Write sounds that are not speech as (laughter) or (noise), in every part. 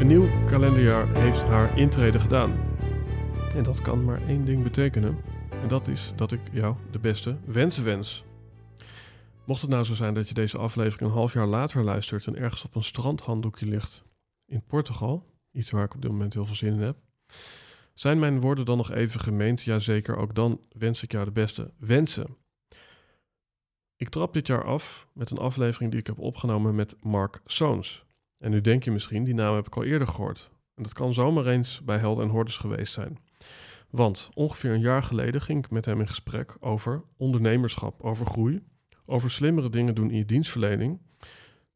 Een nieuw kalenderjaar heeft haar intrede gedaan. En dat kan maar één ding betekenen. En dat is dat ik jou de beste wensen wens. Mocht het nou zo zijn dat je deze aflevering een half jaar later luistert en ergens op een strandhanddoekje ligt in Portugal, iets waar ik op dit moment heel veel zin in heb, zijn mijn woorden dan nog even gemeend? Jazeker, ook dan wens ik jou de beste wensen. Ik trap dit jaar af met een aflevering die ik heb opgenomen met Mark Soons. En nu denk je misschien, die naam heb ik al eerder gehoord. En dat kan zomaar eens bij Helden en Hordes geweest zijn. Want ongeveer een jaar geleden ging ik met hem in gesprek over ondernemerschap, over groei, over slimmere dingen doen in je dienstverlening.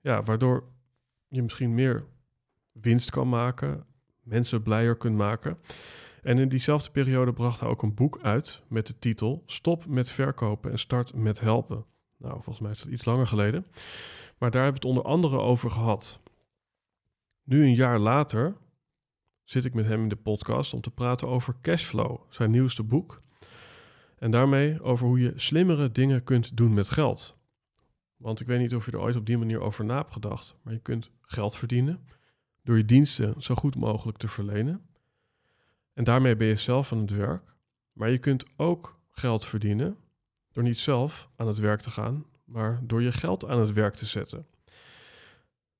Ja, waardoor je misschien meer winst kan maken, mensen blijer kunt maken. En in diezelfde periode bracht hij ook een boek uit met de titel Stop met verkopen en start met helpen. Nou, volgens mij is dat iets langer geleden. Maar daar hebben we het onder andere over gehad. Nu een jaar later zit ik met hem in de podcast om te praten over Cashflow, zijn nieuwste boek. En daarmee over hoe je slimmere dingen kunt doen met geld. Want ik weet niet of je er ooit op die manier over na hebt gedacht, maar je kunt geld verdienen door je diensten zo goed mogelijk te verlenen. En daarmee ben je zelf aan het werk. Maar je kunt ook geld verdienen door niet zelf aan het werk te gaan, maar door je geld aan het werk te zetten.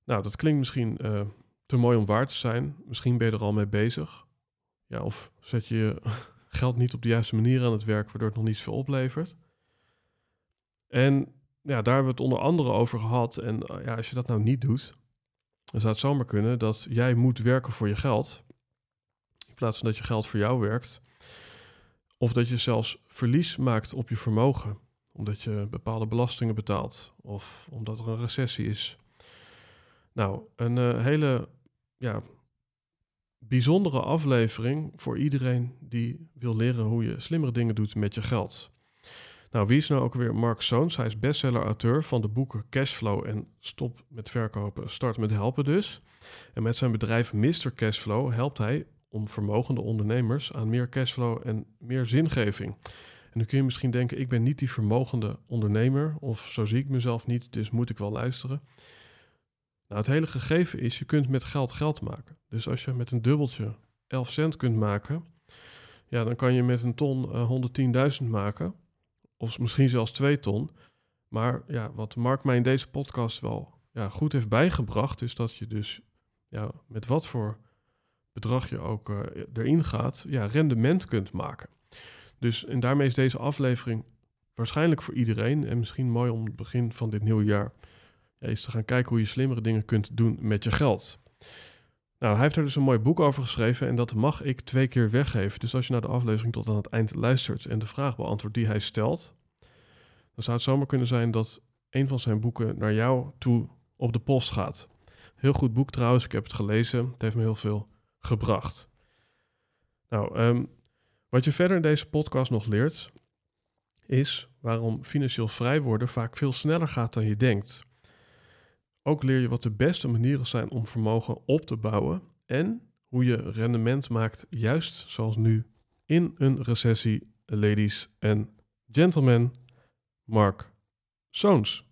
Nou, dat klinkt misschien uh, mooi om waar te zijn. Misschien ben je er al mee bezig. Ja, of zet je je (laughs) geld niet op de juiste manier aan het werk, waardoor het nog niet zoveel oplevert. En ja, daar hebben we het onder andere over gehad. En uh, ja, als je dat nou niet doet, dan zou het zomaar kunnen dat jij moet werken voor je geld. In plaats van dat je geld voor jou werkt. Of dat je zelfs verlies maakt op je vermogen. Omdat je bepaalde belastingen betaalt. Of omdat er een recessie is. Nou, een uh, hele ja, bijzondere aflevering voor iedereen die wil leren hoe je slimmere dingen doet met je geld. Nou, wie is nou ook weer Mark Soons? Hij is bestseller-auteur van de boeken Cashflow en Stop met verkopen, Start met helpen dus. En met zijn bedrijf Mr. Cashflow helpt hij om vermogende ondernemers aan meer cashflow en meer zingeving. En nu kun je misschien denken, ik ben niet die vermogende ondernemer, of zo zie ik mezelf niet, dus moet ik wel luisteren. Nou, het hele gegeven is, je kunt met geld geld maken. Dus als je met een dubbeltje 11 cent kunt maken, ja, dan kan je met een ton uh, 110.000 maken. Of misschien zelfs 2 ton. Maar ja, wat Mark mij in deze podcast wel ja, goed heeft bijgebracht, is dat je dus ja, met wat voor bedrag je ook uh, erin gaat, ja, rendement kunt maken. Dus en daarmee is deze aflevering waarschijnlijk voor iedereen en misschien mooi om het begin van dit nieuwe jaar ja, is te gaan kijken hoe je slimmere dingen kunt doen met je geld. Nou, hij heeft er dus een mooi boek over geschreven en dat mag ik twee keer weggeven. Dus als je naar de aflevering tot aan het eind luistert en de vraag beantwoordt die hij stelt, dan zou het zomaar kunnen zijn dat een van zijn boeken naar jou toe op de post gaat. Heel goed boek trouwens, ik heb het gelezen. Het heeft me heel veel gebracht. Nou, um, wat je verder in deze podcast nog leert, is waarom financieel vrij worden vaak veel sneller gaat dan je denkt. Ook leer je wat de beste manieren zijn om vermogen op te bouwen en hoe je rendement maakt, juist zoals nu in een recessie, ladies en gentlemen. Mark Soons.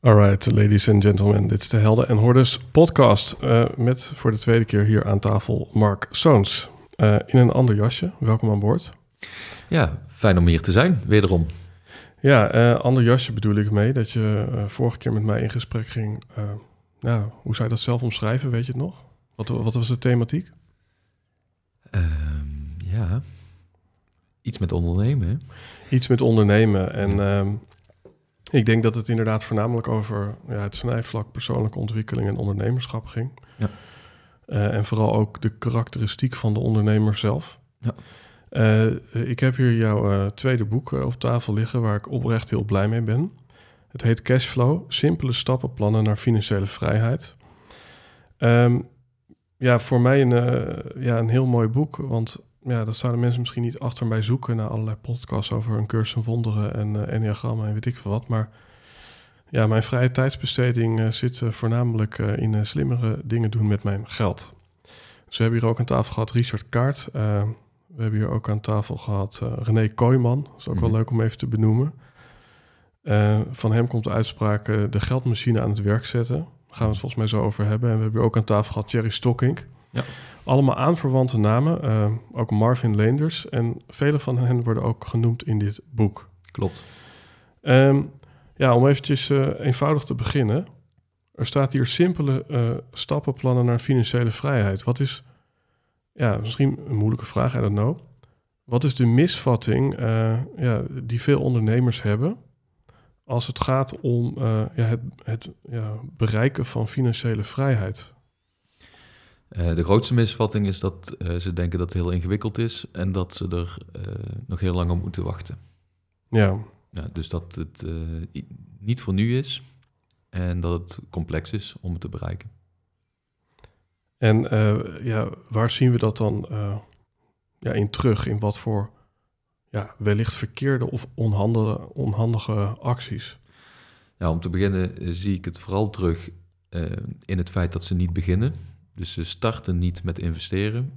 Alright, ladies and gentlemen, dit is de Helden en Hordes podcast uh, met voor de tweede keer hier aan tafel Mark Soons. Uh, in een ander jasje, welkom aan boord. Ja, fijn om hier te zijn, wederom. Ja, uh, ander jasje bedoel ik mee, dat je vorige keer met mij in gesprek ging. nou, hoe zou je dat zelf omschrijven, weet je het nog? Wat, wat was de thematiek? Ehm, ja, iets met ondernemen. hè? Iets met ondernemen. En Ja. ehm, ik denk dat het inderdaad voornamelijk over ja, het snijvlak persoonlijke ontwikkeling en ondernemerschap ging. Ja. Eh, en vooral ook de karakteristiek van de ondernemer zelf. Ja. Eh, ik heb hier jouw eh, tweede boek eh, op tafel liggen waar ik oprecht heel blij mee ben. Het heet Cashflow, simpele stappenplannen naar financiële vrijheid. Ehm, ja, voor mij een, ja, een heel mooi boek, want ja, dat zouden mensen misschien niet achter mij zoeken naar allerlei podcasts over een cursus in wonderen en enneagrammen en weet ik veel wat. Maar ja, mijn vrije tijdsbesteding zit voornamelijk in slimmere dingen doen met mijn geld. Dus we hebben hier ook aan tafel gehad Richard Kaart. We hebben hier ook aan tafel gehad eh, René Kooijman. Dat is ook wel Mhm. leuk om even te benoemen. Eh, van hem komt de uitspraak eh, de geldmachine aan het werk zetten. Daar gaan we het volgens mij zo over hebben. En we hebben hier ook aan tafel gehad Jerry Stokkink. Ja. Allemaal aanverwante namen, ook Marvin Leenders. En vele van hen worden ook genoemd in dit boek. Klopt. Ehm, ja, om eventjes eenvoudig te beginnen. Er staat hier simpele stappenplannen naar financiële vrijheid. Wat is, ja, misschien een moeilijke vraag, I don't know. Wat is de misvatting eh, ja, die veel ondernemers hebben als het gaat om eh, ja, het, het ja, bereiken van financiële vrijheid? Eh, de grootste misvatting is dat ze denken dat het heel ingewikkeld is en dat ze er nog heel lang op moeten wachten. Ja, Ja, dus dat het niet voor nu is en dat het complex is om het te bereiken. En eh, ja, waar zien we dat dan eh, ja, in terug? In wat voor ja, wellicht verkeerde of onhandige, onhandige acties? Ja, om te beginnen eh, zie ik het vooral terug in het feit dat ze niet beginnen. Dus ze starten niet met investeren.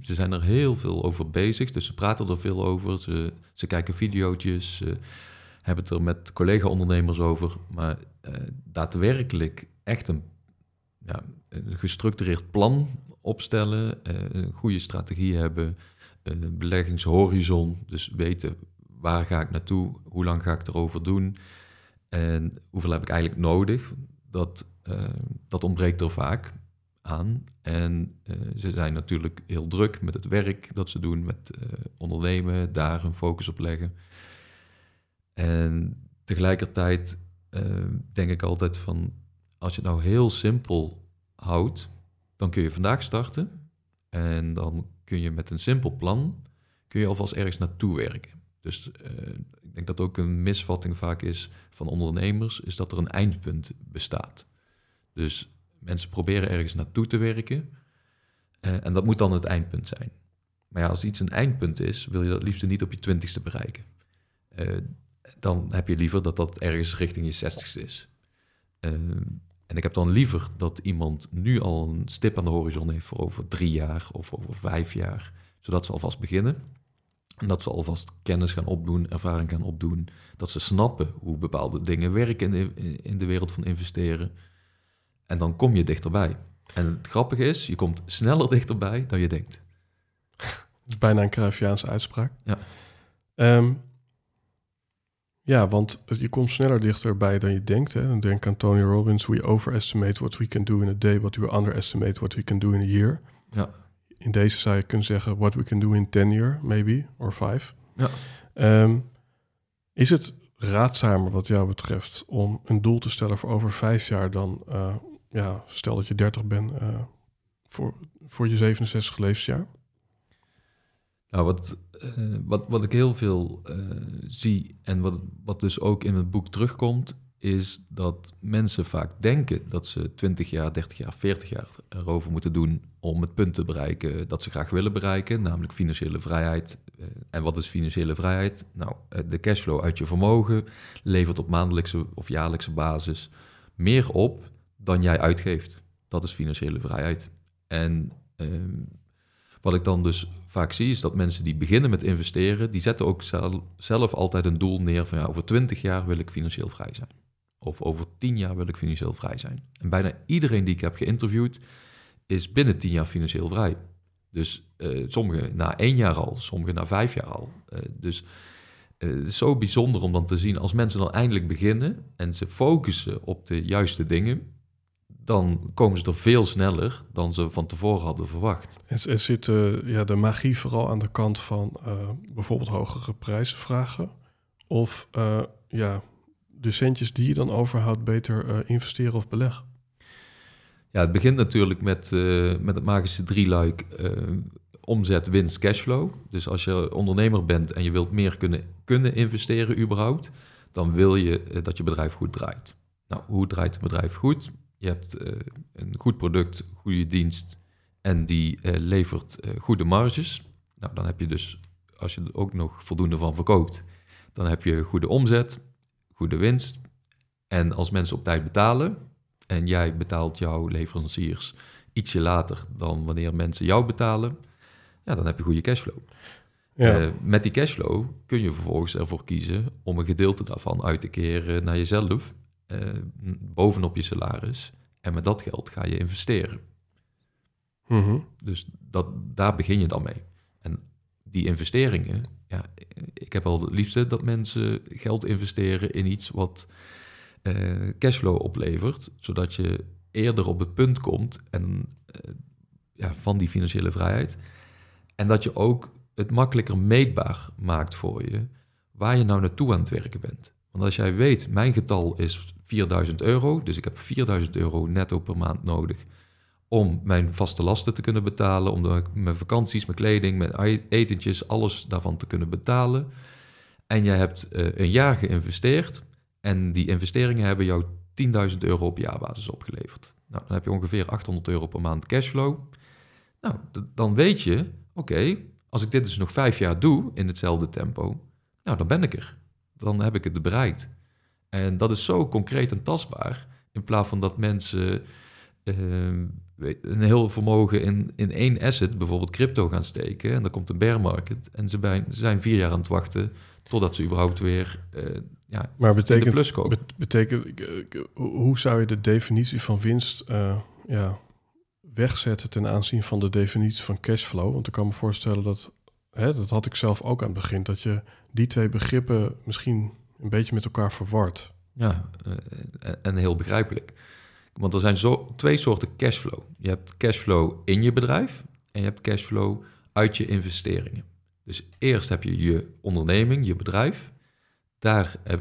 Ze zijn er heel veel over bezig, dus ze praten er veel over. Ze, ze kijken video's, ze hebben het er met collega-ondernemers over. Maar daadwerkelijk echt een, ja, gestructureerd plan opstellen, eh, een goede strategie hebben, een beleggingshorizon, dus weten waar ga ik naartoe, hoe lang ga ik erover doen en hoeveel heb ik eigenlijk nodig, dat, eh, dat ontbreekt er vaak aan. En eh, ze zijn natuurlijk heel druk met het werk dat ze doen, met ondernemen, daar een focus op leggen. En tegelijkertijd denk ik altijd van, als je het nou heel simpel houdt, dan kun je vandaag starten. En dan kun je met een simpel plan, kun je alvast ergens naartoe werken. Dus eh, ik denk dat ook een misvatting vaak is van ondernemers, is dat er een eindpunt bestaat. Dus mensen proberen ergens naartoe te werken eh, en dat moet dan het eindpunt zijn. Maar ja, als iets een eindpunt is, wil je dat liefst niet op je twintigste bereiken. Eh, dan heb je liever dat dat ergens richting je zestigste is. En ik heb dan liever dat iemand nu al een stip aan de horizon heeft voor over drie jaar of over vijf jaar, zodat ze alvast beginnen. En dat ze alvast kennis gaan opdoen, ervaring gaan opdoen. Dat ze snappen hoe bepaalde dingen werken in de, in de wereld van investeren. En dan kom je dichterbij. En het grappige is, je komt sneller (laughs) dichterbij dan je denkt. Dat is bijna een Cruyffiaanse uitspraak. Ja. Ehm, ja, want je komt sneller dichterbij dan je denkt. Hè. Denk aan Tony Robbins. We overestimate what we can do in a day, but we underestimate what we can do in a year. Ja. In deze zou je kunnen zeggen what we can do in 10 year, maybe, or 5. Ja. Ehm, is het raadzamer wat jou betreft om een doel te stellen voor over vijf jaar dan, eh, ja, stel dat je 30 bent, eh, voor, voor je 67 levensjaar? Nou, wat, eh, wat, wat ik heel veel eh, zie en wat, wat dus ook in het boek terugkomt, is dat mensen vaak denken dat ze 20 jaar, 30 jaar, 40 jaar erover moeten doen om het punt te bereiken dat ze graag willen bereiken, namelijk financiële vrijheid. Eh, en wat is financiële vrijheid? Nou, de cashflow uit je vermogen levert op maandelijkse of jaarlijkse basis meer op dan jij uitgeeft. Dat is financiële vrijheid. En ehm, wat ik dan dus vaak zie, is dat mensen die beginnen met investeren, die zetten ook zel- zelf altijd een doel neer van ja, over 20 jaar wil ik financieel vrij zijn. Of over 10 jaar wil ik financieel vrij zijn. En bijna iedereen die ik heb geïnterviewd, is binnen 10 jaar financieel vrij. Dus eh sommigen na één jaar al, sommigen na vijf jaar al. Eh, dus eh, het is zo bijzonder om dan te zien als mensen dan eindelijk beginnen en ze focussen op de juiste dingen, dan komen ze er veel sneller dan ze van tevoren hadden verwacht. En, zit eh, ja, de magie vooral aan de kant van eh, bijvoorbeeld hogere prijzen vragen? Of eh, ja, de centjes die je dan overhoudt beter investeren of beleggen? Ja, het begint natuurlijk met, met het magische drieluik omzet, winst, cashflow. Dus als je ondernemer bent en je wilt meer kunnen, kunnen investeren überhaupt, dan wil je dat je bedrijf goed draait. Nou, hoe draait het bedrijf goed? Je hebt eh, een goed product, goede dienst en die eh, levert eh, goede marges. Nou, dan heb je dus, als je er ook nog voldoende van verkoopt, dan heb je goede omzet, goede winst. En als mensen op tijd betalen en jij betaalt jouw leveranciers ietsje later dan wanneer mensen jou betalen, ja, dan heb je goede cashflow. Ja, met die cashflow kun je vervolgens ervoor kiezen om een gedeelte daarvan uit te keren naar jezelf, eh, bovenop je salaris. En met dat geld ga je investeren. Mhm. Dus dat, daar begin je dan mee. En die investeringen, ja, ik heb al het liefste dat mensen geld investeren in iets wat eh, cashflow oplevert, zodat je eerder op het punt komt en, eh, ja, van die financiële vrijheid. En dat je ook het makkelijker meetbaar maakt voor je waar je nou naartoe aan het werken bent. Want als jij weet, mijn getal is 4000 euro, dus ik heb 4000 euro netto per maand nodig om mijn vaste lasten te kunnen betalen, om mijn vakanties, mijn kleding, mijn etentjes, alles daarvan te kunnen betalen. En jij hebt eh, een jaar geïnvesteerd en die investeringen hebben jou 10.000 euro op jaarbasis opgeleverd. Nou, dan heb je ongeveer 800 euro per maand cashflow. Nou, dan weet je, oké, als ik dit dus nog vijf jaar doe in hetzelfde tempo, nou, dan ben ik er. Dan heb ik het bereikt. En dat is zo concreet en tastbaar, in plaats van dat mensen eh, weet- een heel vermogen in, in één asset, bijvoorbeeld crypto, gaan steken. En dan komt een bear market en ze, bij, ze zijn vier jaar aan het wachten totdat ze überhaupt weer eh, ja, maar in de betekent, plus komen. betekent hoe zou je de definitie van winst eh, ja, wegzetten ten aanzien van de definitie van cashflow? Want ik kan me voorstellen dat, hè, dat had ik zelf ook aan het begin, dat je die twee begrippen misschien een beetje met elkaar verward. Ja, eh, en- en heel begrijpelijk. Want er zijn zo, twee soorten cashflow. Je hebt cashflow in je bedrijf en je hebt cashflow uit je investeringen. Dus eerst heb je je onderneming, je bedrijf. Daar eh,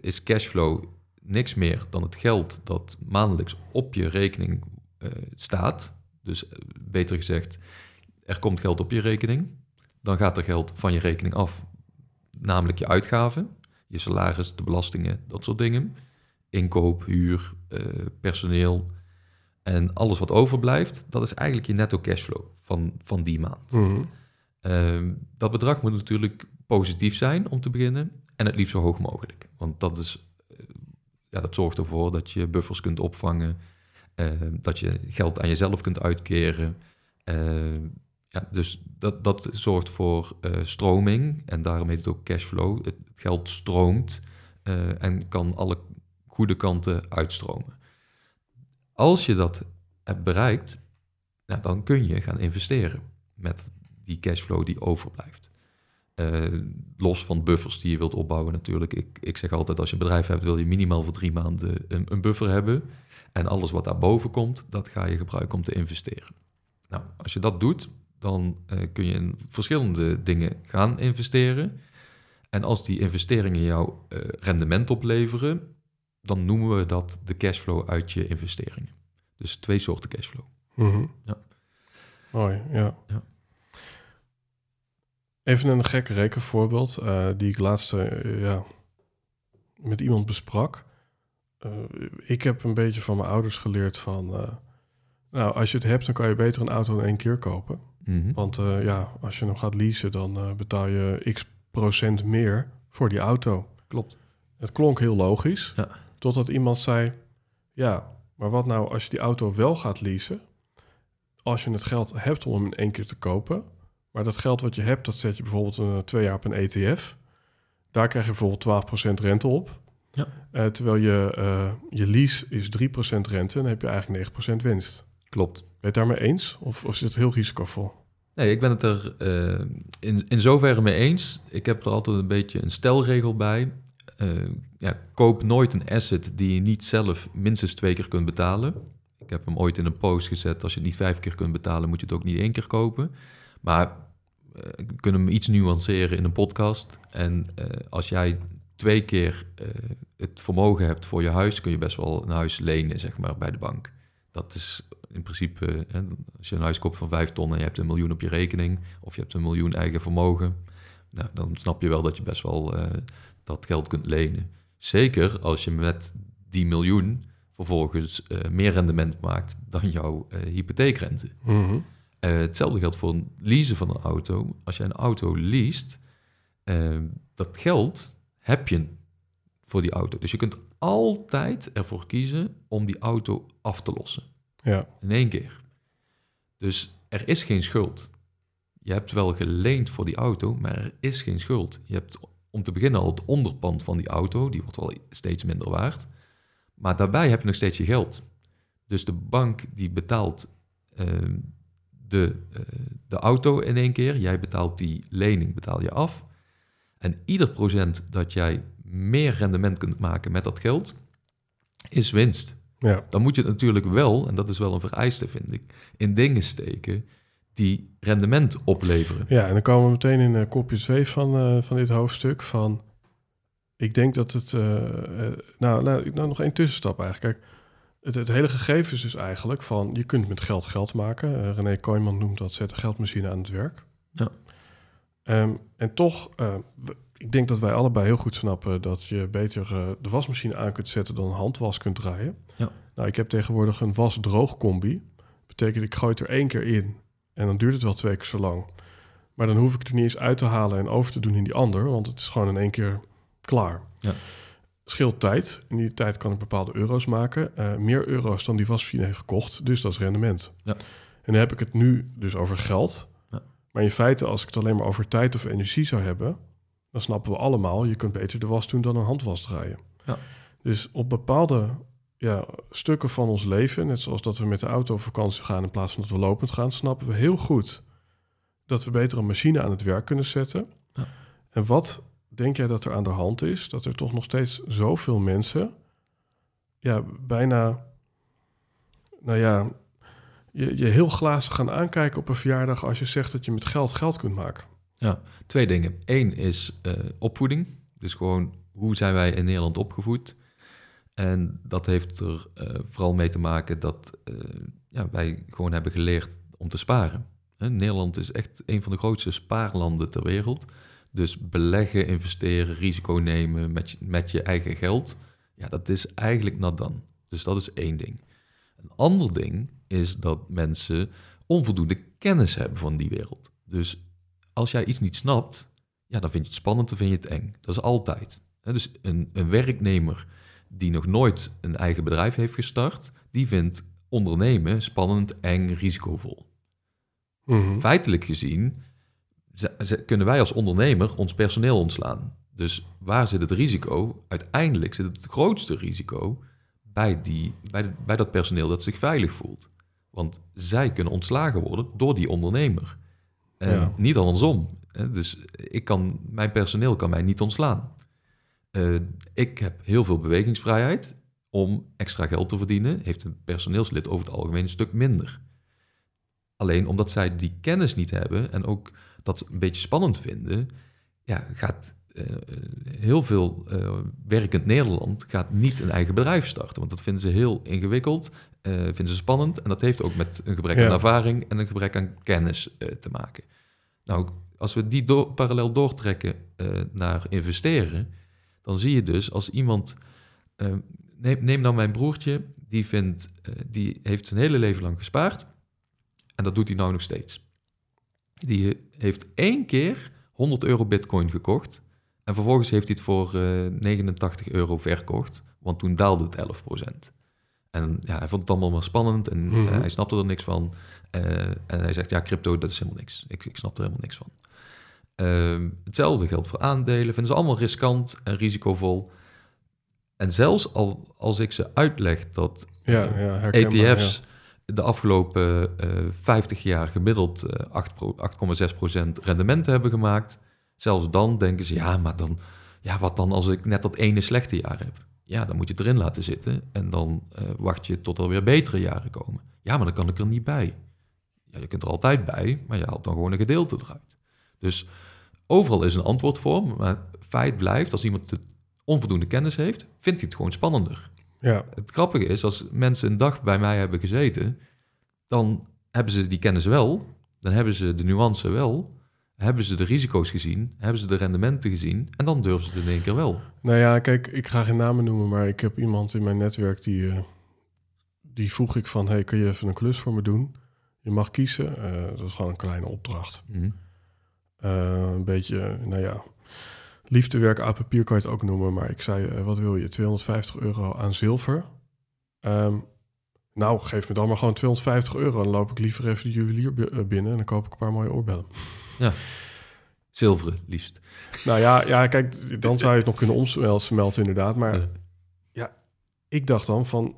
is cashflow niks meer dan het geld dat maandelijks op je rekening eh, staat. Dus eh, beter gezegd, er komt geld op je rekening. Dan gaat er geld van je rekening af, namelijk je uitgaven je salaris, de belastingen, dat soort dingen. Inkoop, huur, eh, personeel. En alles wat overblijft, dat is eigenlijk je netto cashflow van, van die maand. Mhm. Ehm, dat bedrag moet natuurlijk positief zijn om te beginnen. En het liefst zo hoog mogelijk. Want dat, is, eh, ja, dat zorgt ervoor dat je buffers kunt opvangen. eh, dat je geld aan jezelf kunt uitkeren. Ja, dus dat, dat zorgt voor eh, stroming. En daarom heet het ook cashflow. Het geld stroomt eh, en kan alle goede kanten uitstromen. Als je dat hebt bereikt, nou, dan kun je gaan investeren met die cashflow die overblijft. Eh, los van buffers die je wilt opbouwen natuurlijk. Ik, ik zeg altijd, als je een bedrijf hebt, wil je minimaal voor drie maanden een, een buffer hebben. En alles wat daarboven komt, dat ga je gebruiken om te investeren. Nou, als je dat doet, dan eh, kun je in verschillende dingen gaan investeren. En als die investeringen jou eh, rendement opleveren, dan noemen we dat de cashflow uit je investeringen. Dus twee soorten cashflow. Mhm. Ja. Mooi, ja. Ja. Even een gek rekenvoorbeeld eh, die ik laatst ja, met iemand besprak. Ik heb een beetje van mijn ouders geleerd van... nou, als je het hebt, dan kan je beter een auto in één keer kopen. Mhm. Want eh, ja, als je hem gaat leasen, dan eh, betaal je x procent meer voor die auto. Klopt. Het klonk heel logisch, Ja. totdat iemand zei... Ja, maar wat nou als je die auto wel gaat leasen? Als je het geld hebt om hem in één keer te kopen... maar dat geld wat je hebt, dat zet je bijvoorbeeld eh, twee jaar op een ETF... daar krijg je bijvoorbeeld 12% rente op. Ja. Terwijl je, je lease is 3% rente... en dan heb je eigenlijk 9% winst. Klopt. Ben je het daarmee eens? Of, of is het heel risicovol? Nee, ik ben het er eh, in, in zoverre mee eens. Ik heb er altijd een beetje een stelregel bij. Eh, ja, koop nooit een asset die je niet zelf minstens twee keer kunt betalen. Ik heb hem ooit in een post gezet. Als je het niet vijf keer kunt betalen, moet je het ook niet één keer kopen. Maar uh, we kunnen hem iets nuanceren in een podcast. En als jij twee keer het vermogen hebt voor je huis, kun je best wel een huis lenen, zeg maar, bij de bank. Dat is in principe, hè, als je een huis koopt van vijf ton en je hebt een miljoen op je rekening, of je hebt een miljoen eigen vermogen, nou, dan snap je wel dat je best wel dat geld kunt lenen. Zeker als je met die miljoen vervolgens uh, meer rendement maakt dan jouw uh, hypotheekrente. Mm -hmm. uh, hetzelfde geldt voor een leasen van een auto. Als je een auto leest, dat geld heb je voor die auto. Dus je kunt altijd ervoor kiezen om die auto af te lossen. Ja. In één keer. Dus er is geen schuld. Je hebt wel geleend voor die auto, maar er is geen schuld. Je hebt om te beginnen al het onderpand van die auto, die wordt wel steeds minder waard. Maar daarbij heb je nog steeds je geld. Dus de bank die betaalt uh, de, uh, de auto in één keer. Jij betaalt die lening, betaal je af. En ieder procent dat jij meer rendement kunt maken met dat geld, is winst. Ja. Dan moet je het natuurlijk wel, en dat is wel een vereiste vind ik, in dingen steken die rendement opleveren. Ja, en dan komen we meteen in uh, kopje 2 van, uh, van dit hoofdstuk van... Ik denk dat het... Uh, nou, nou, nou, nog één tussenstap eigenlijk. Kijk, het, het, hele gegeven is dus eigenlijk van... Je kunt met geld geld maken. René Kooijman noemt dat zet de geldmachine aan het werk. Ja. Um, en toch, ik denk dat wij allebei heel goed snappen... dat je beter de wasmachine aan kunt zetten dan handwas kunt draaien. Ja. Nou, ik heb tegenwoordig een was-droog combi. Betekent, ik gooi het er één keer in... En dan duurt het wel twee keer zo lang. Maar dan hoef ik het er niet eens uit te halen en over te doen in die ander, want het is gewoon in één keer klaar. Ja. Scheelt tijd. In die tijd kan ik bepaalde euro's maken. Uh, meer euro's dan die wasmachine heeft gekocht, dus dat is rendement. Ja. En dan heb ik het nu dus over geld. Ja. Maar in feite, als ik het alleen maar over tijd of energie zou hebben, dan snappen we allemaal, je kunt beter de was doen dan een handwas draaien. Ja. Dus op bepaalde ja, stukken van ons leven, net zoals dat we met de auto op vakantie gaan in plaats van dat we lopend gaan, snappen we heel goed dat we beter een machine aan het werk kunnen zetten. Ja. En wat denk jij dat er aan de hand is? Dat er toch nog steeds zoveel mensen, ja, bijna, nou ja, je, je heel glazig gaan aankijken op een verjaardag als je zegt dat je met geld geld kunt maken. Ja, twee dingen. Eén is uh, opvoeding. Dus gewoon, hoe zijn wij in Nederland opgevoed? En dat heeft er uh, vooral mee te maken dat uh, ja, wij gewoon hebben geleerd om te sparen. Hè, Nederland is echt een van de grootste spaarlanden ter wereld. Dus beleggen, investeren, risico nemen met je, met je eigen geld, ja, dat is eigenlijk not dan. Dus dat is één ding. Een ander ding is dat mensen onvoldoende kennis hebben van die wereld. Dus als jij iets niet snapt, ja, dan vind je het spannend, dan vind je het eng. Dat is altijd. Dus een, een werknemer die nog nooit een eigen bedrijf heeft gestart, die vindt ondernemen spannend, eng, risicovol. Mhm. Feitelijk gezien ze- ze- kunnen wij als ondernemer ons personeel ontslaan. Dus waar zit het risico? Uiteindelijk zit het grootste risico bij, die, bij, de- bij dat personeel dat zich veilig voelt. Want zij kunnen ontslagen worden door die ondernemer. En Ja. niet andersom. hè. Dus ik kan, mijn personeel kan mij niet ontslaan. Eh, ik heb heel veel bewegingsvrijheid om extra geld te verdienen. Heeft een personeelslid over het algemeen een stuk minder. Alleen omdat zij die kennis niet hebben en ook dat een beetje spannend vinden, ja, gaat eh, heel veel eh, werkend Nederland gaat niet een eigen bedrijf starten. Want dat vinden ze heel ingewikkeld, eh, vinden ze spannend. En dat heeft ook met een gebrek Ja. aan ervaring en een gebrek aan kennis eh, te maken. Nou, als we die parallel doortrekken eh, naar investeren, dan zie je dus als iemand. eh, neem, neem nou mijn broertje, die, vindt, die heeft zijn hele leven lang gespaard. En dat doet hij nou nog steeds. Die heeft één keer 100 euro bitcoin gekocht. En vervolgens heeft hij het voor eh, 89 euro verkocht. Want toen daalde het 11%. En ja, hij vond het allemaal maar spannend en Mhm. eh, hij snapte er niks van. Eh, en hij zegt, ja, crypto, dat is helemaal niks. Ik, ik snap er helemaal niks van. Ehm, hetzelfde geldt voor aandelen. Vinden ze allemaal riskant en risicovol. En zelfs al, als ik ze uitleg dat Ja, ja, ETF's de afgelopen eh 50 jaar gemiddeld eh, 8 pro- 8,6% rendement hebben gemaakt. Zelfs dan denken ze, ja, maar dan, ja, wat dan als ik net dat ene slechte jaar heb? Ja, dan moet je het erin laten zitten en dan eh, wacht je tot er weer betere jaren komen. Ja, maar dan kan ik er niet bij. Ja, je kunt er altijd bij, maar je haalt dan gewoon een gedeelte eruit. Dus overal is een antwoord voor, maar feit blijft, als iemand de onvoldoende kennis heeft, vindt hij het gewoon spannender. Ja, Het grappige is, als mensen een dag bij mij hebben gezeten, dan hebben ze die kennis wel, dan hebben ze de nuance wel, hebben ze de risico's gezien, hebben ze de rendementen gezien en dan durven ze het in één keer wel. nou ja, kijk, ik ga geen namen noemen, maar ik heb iemand in mijn netwerk die, eh, die vroeg ik van, hey, kun je even een klus voor me doen? Je mag kiezen, eh, dat is gewoon een kleine opdracht. Mhm. Eh, een beetje, nou ja, liefdewerk aan papier kan je het ook noemen, maar ik zei, wat wil je? 250 euro aan zilver. Ehm, nou, geef me dan maar gewoon 250 euro. Dan loop ik liever even de juwelier bi- binnen en dan koop ik een paar mooie oorbellen. Zilveren, liefst. Nou ja, ja, kijk, dan zou je het nog kunnen omsmelten inderdaad. Maar Ja. ja, ik dacht dan van,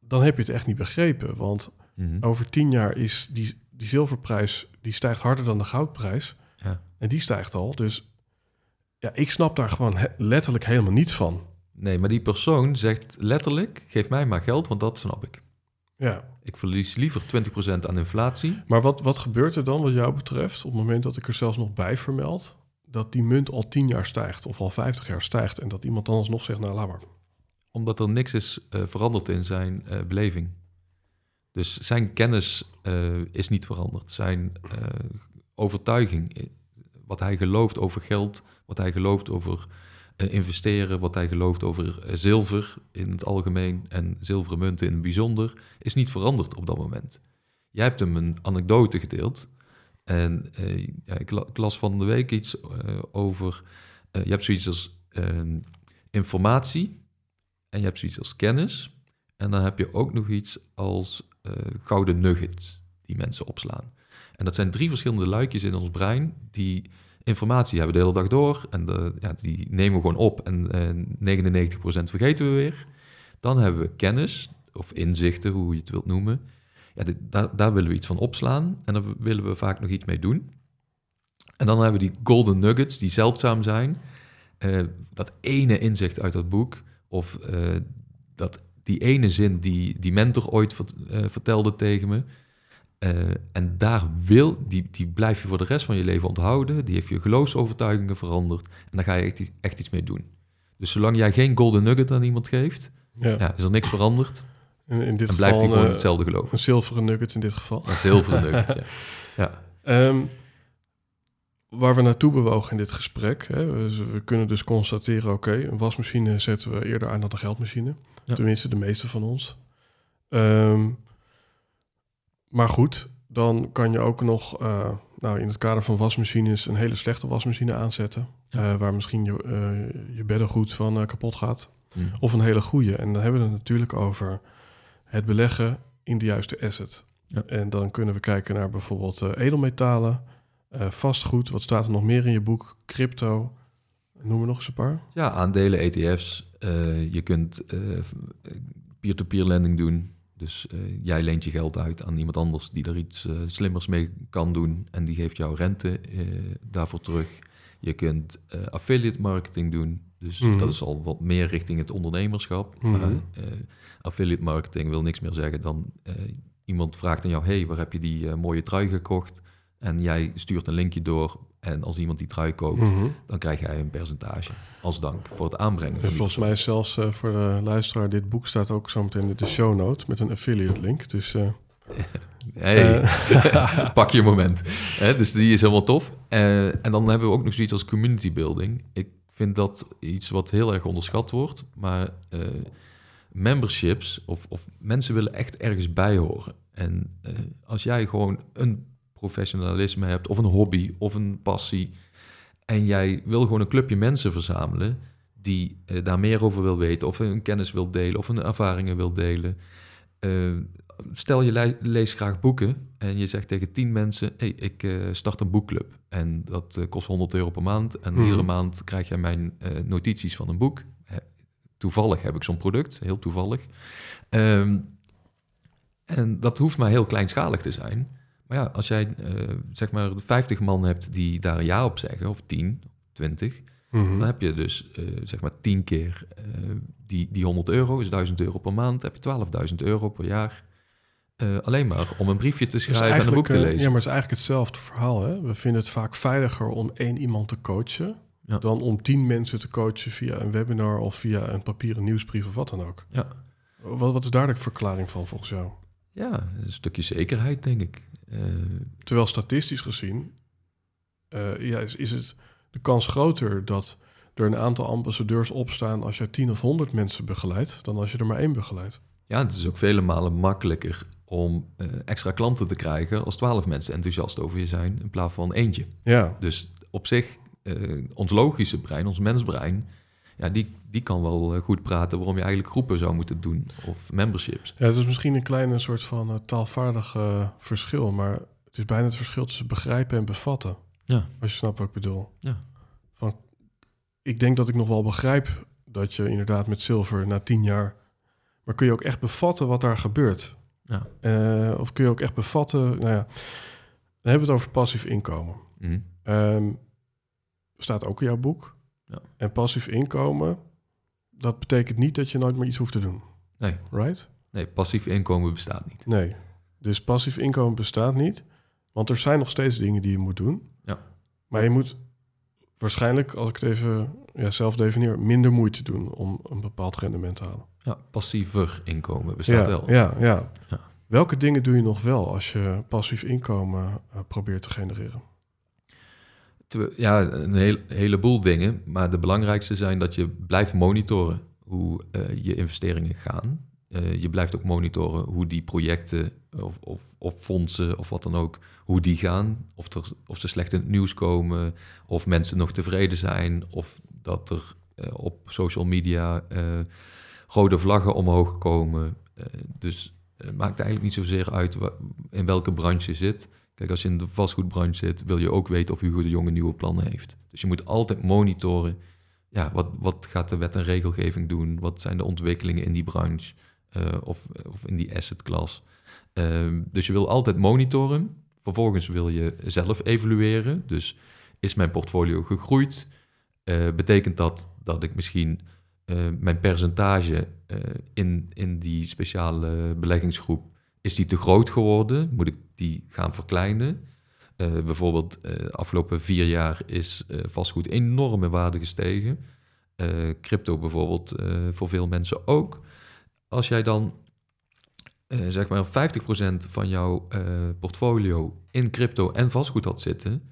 dan heb je het echt niet begrepen. Want Mhm. over tien jaar is die, die zilverprijs, die stijgt harder dan de goudprijs. Ja. En die stijgt al. Dus ja, ik snap daar gewoon he- letterlijk helemaal niets van. Nee, maar die persoon zegt letterlijk, geef mij maar geld, want dat snap ik. Ja, Ik verlies liever 20% aan inflatie. maar wat, wat gebeurt er dan wat jou betreft op het moment dat ik er zelfs nog bij vermeld... dat die munt al tien jaar stijgt of al 50 jaar stijgt... en dat iemand dan alsnog zegt, nou laat maar. Omdat er niks is eh, veranderd in zijn eh, beleving. Dus zijn kennis eh, is niet veranderd. Zijn overtuiging, wat hij gelooft over geld, wat hij gelooft over investeren, wat hij gelooft over eh, zilver in het algemeen en zilveren munten in het bijzonder, is niet veranderd op dat moment. Jij hebt hem een anekdote gedeeld. En eh, ja, ik, la- ik las van de week iets eh, over. eh, je hebt zoiets als eh, informatie. En je hebt zoiets als kennis. En dan heb je ook nog iets als eh, gouden nuggets die mensen opslaan. En dat zijn drie verschillende luikjes in ons brein die informatie hebben de hele dag door. En de, ja, die nemen we gewoon op en eh 99% vergeten we weer. Dan hebben we kennis of inzichten, hoe je het wilt noemen. Ja, daar, willen we iets van opslaan en daar willen we vaak nog iets mee doen. En dan hebben we die golden nuggets die zeldzaam zijn. Eh, dat ene inzicht uit dat boek of eh, dat, die ene zin die die mentor ooit vert- eh, vertelde tegen me. Eh, en daar wil, die, die blijf je voor de rest van je leven onthouden. Die heeft je geloofsovertuigingen veranderd. En daar ga je echt, iets- echt iets mee doen. Dus zolang jij geen golden nugget aan iemand geeft, Ja. ja, is er niks veranderd. In, in dit En blijft hij gewoon eh, hetzelfde geloven. een zilveren nugget in dit geval. Een zilveren nugget, (laughs) ja. ja. Ehm, waar we naartoe bewogen in dit gesprek. Hè, we, we kunnen dus constateren, oké, een wasmachine zetten we eerder aan dan een geldmachine. Tenminste, de meeste van ons. Ehm, maar goed, dan kan je ook nog eh, nou, in het kader van wasmachines een hele slechte wasmachine aanzetten. Ja. eh, waar misschien je, eh, je beddengoed van kapot gaat. Hm. Of een hele goede. En dan hebben we het natuurlijk over het beleggen in de juiste asset. Ja. En dan kunnen we kijken naar bijvoorbeeld edelmetalen, vastgoed. Wat staat er nog meer in je boek? Crypto. Noem er nog eens een paar. Ja, aandelen, ETF's. je kunt peer-to-peer lending doen. Dus eh, jij leent je geld uit aan iemand anders die er iets eh, slimmers mee kan doen. En die geeft jou rente eh, daarvoor terug. Je kunt affiliate marketing doen. Dus Mhm. dat is al wat meer richting het ondernemerschap. Mhm. Maar affiliate marketing wil niks meer zeggen dan iemand vraagt aan jou: hey, waar heb je die mooie trui gekocht? En jij stuurt een linkje door. En als iemand die trui koopt, Mhm. dan krijg jij een percentage als dank voor het aanbrengen. En volgens mij zelfs eh, voor de luisteraar, dit boek staat ook zometeen in de show note met een affiliate link. Dus eh, (laughs) Hey, Eh. (laughs) pak je moment. Hè, dus die is helemaal tof. En dan hebben we ook nog zoiets als community building. Ik vind dat iets wat heel erg onderschat wordt. Maar memberships of, of mensen willen echt ergens bij horen. En als jij gewoon een professionalisme hebt of een hobby of een passie... en jij wil gewoon een clubje mensen verzamelen... die eh, daar meer over wil weten of hun kennis wil delen of hun ervaringen wil delen... Eh, stel je le- leest graag boeken en je zegt tegen tien mensen: hey, ik eh, start een boekclub. En dat kost 100 euro per maand. En Mhm. iedere maand krijg jij mijn notities van een boek. Toevallig heb ik zo'n product, heel toevallig. Ehm, en dat hoeft maar heel kleinschalig te zijn. Maar ja, als jij eh, zeg maar 50 man hebt die daar een ja op zeggen, of 10, 20, Mhm. Dan heb je dus eh, zeg maar 10 keer eh, die, die 100 euro, is 1000 euro per maand. Heb je 12.000 euro per jaar. Alleen maar om een briefje te Dus schrijven en een boek te lezen. Ja, maar het is eigenlijk hetzelfde verhaal. Hè? We vinden het vaak veiliger om één iemand te coachen... Ja. dan om tien mensen te coachen via een webinar... of via een papieren nieuwsbrief of wat dan ook. Ja. Wat, wat is daar de verklaring van volgens jou? Ja, een stukje zekerheid, denk ik. Eh, Terwijl statistisch gezien eh, ja, is, is het de kans groter dat er een aantal ambassadeurs opstaan als je 10 of 100 mensen begeleidt, dan als je er maar één begeleidt. ja, het is ook vele malen makkelijker om eh, extra klanten te krijgen als 12 mensen enthousiast over je zijn in plaats van eentje. Ja, Dus op zich, ons logische brein, ons mensbrein, ja, die, die kan wel eh, goed praten waarom je eigenlijk groepen zou moeten doen of memberships. ja het is misschien een kleine soort van eh, taalvaardig eh, verschil, maar het is bijna het verschil tussen begrijpen en bevatten. Ja. Als je snapt wat ik bedoel. Ja. Van, ik denk dat ik nog wel begrijp dat je inderdaad met zilver na tien jaar... Maar kun je ook echt bevatten wat daar gebeurt? Ja. Of kun je ook echt bevatten... Nou ja, dan hebben we het over passief inkomen. Mhm. Ehm, staat ook in jouw boek. Ja. En passief inkomen, dat betekent niet dat je nooit meer iets hoeft te doen. Nee. Right? Nee, passief inkomen bestaat niet. Nee. Dus passief inkomen bestaat niet. Want er zijn nog steeds dingen die je moet doen. Ja. Maar je moet waarschijnlijk, als ik het even ja, zelf definieer, minder moeite doen om een bepaald rendement te halen. Ja, passiever inkomen bestaat ja, wel. Ja, ja. Ja. Welke dingen doe je nog wel als je passief inkomen eh, probeert te genereren? Ja, een heleboel dingen. Maar de belangrijkste zijn dat je blijft monitoren hoe eh, je investeringen gaan. Eh, je blijft ook monitoren hoe die projecten of, of, of fondsen of wat dan ook, hoe die gaan. Of, er, of ze slecht in het nieuws komen, of mensen nog tevreden zijn, of dat er eh, op social media rode vlaggen omhoog komen. Dus het maakt eigenlijk niet zozeer uit in welke branche je zit. Kijk, als je in de vastgoedbranche zit, wil je ook weten of Hugo de Jonge nieuwe plannen heeft. Dus je moet altijd monitoren. Ja, wat, wat gaat de wet en regelgeving doen? Wat zijn de ontwikkelingen in die branche eh, of, of in die asset class? Ehm, dus je wil altijd monitoren. Vervolgens wil je zelf evalueren. Dus is mijn portfolio gegroeid? Eh, betekent dat dat ik misschien eh, mijn percentage in, in die speciale beleggingsgroep is die te groot geworden? Moet ik die gaan verkleinen? Eh, bijvoorbeeld, de afgelopen vier jaar is eh, vastgoed enorm in waarde gestegen. Eh, crypto bijvoorbeeld eh, voor veel mensen ook. Als jij dan eh, zeg maar 50% van jouw eh, portfolio in crypto en vastgoed had zitten,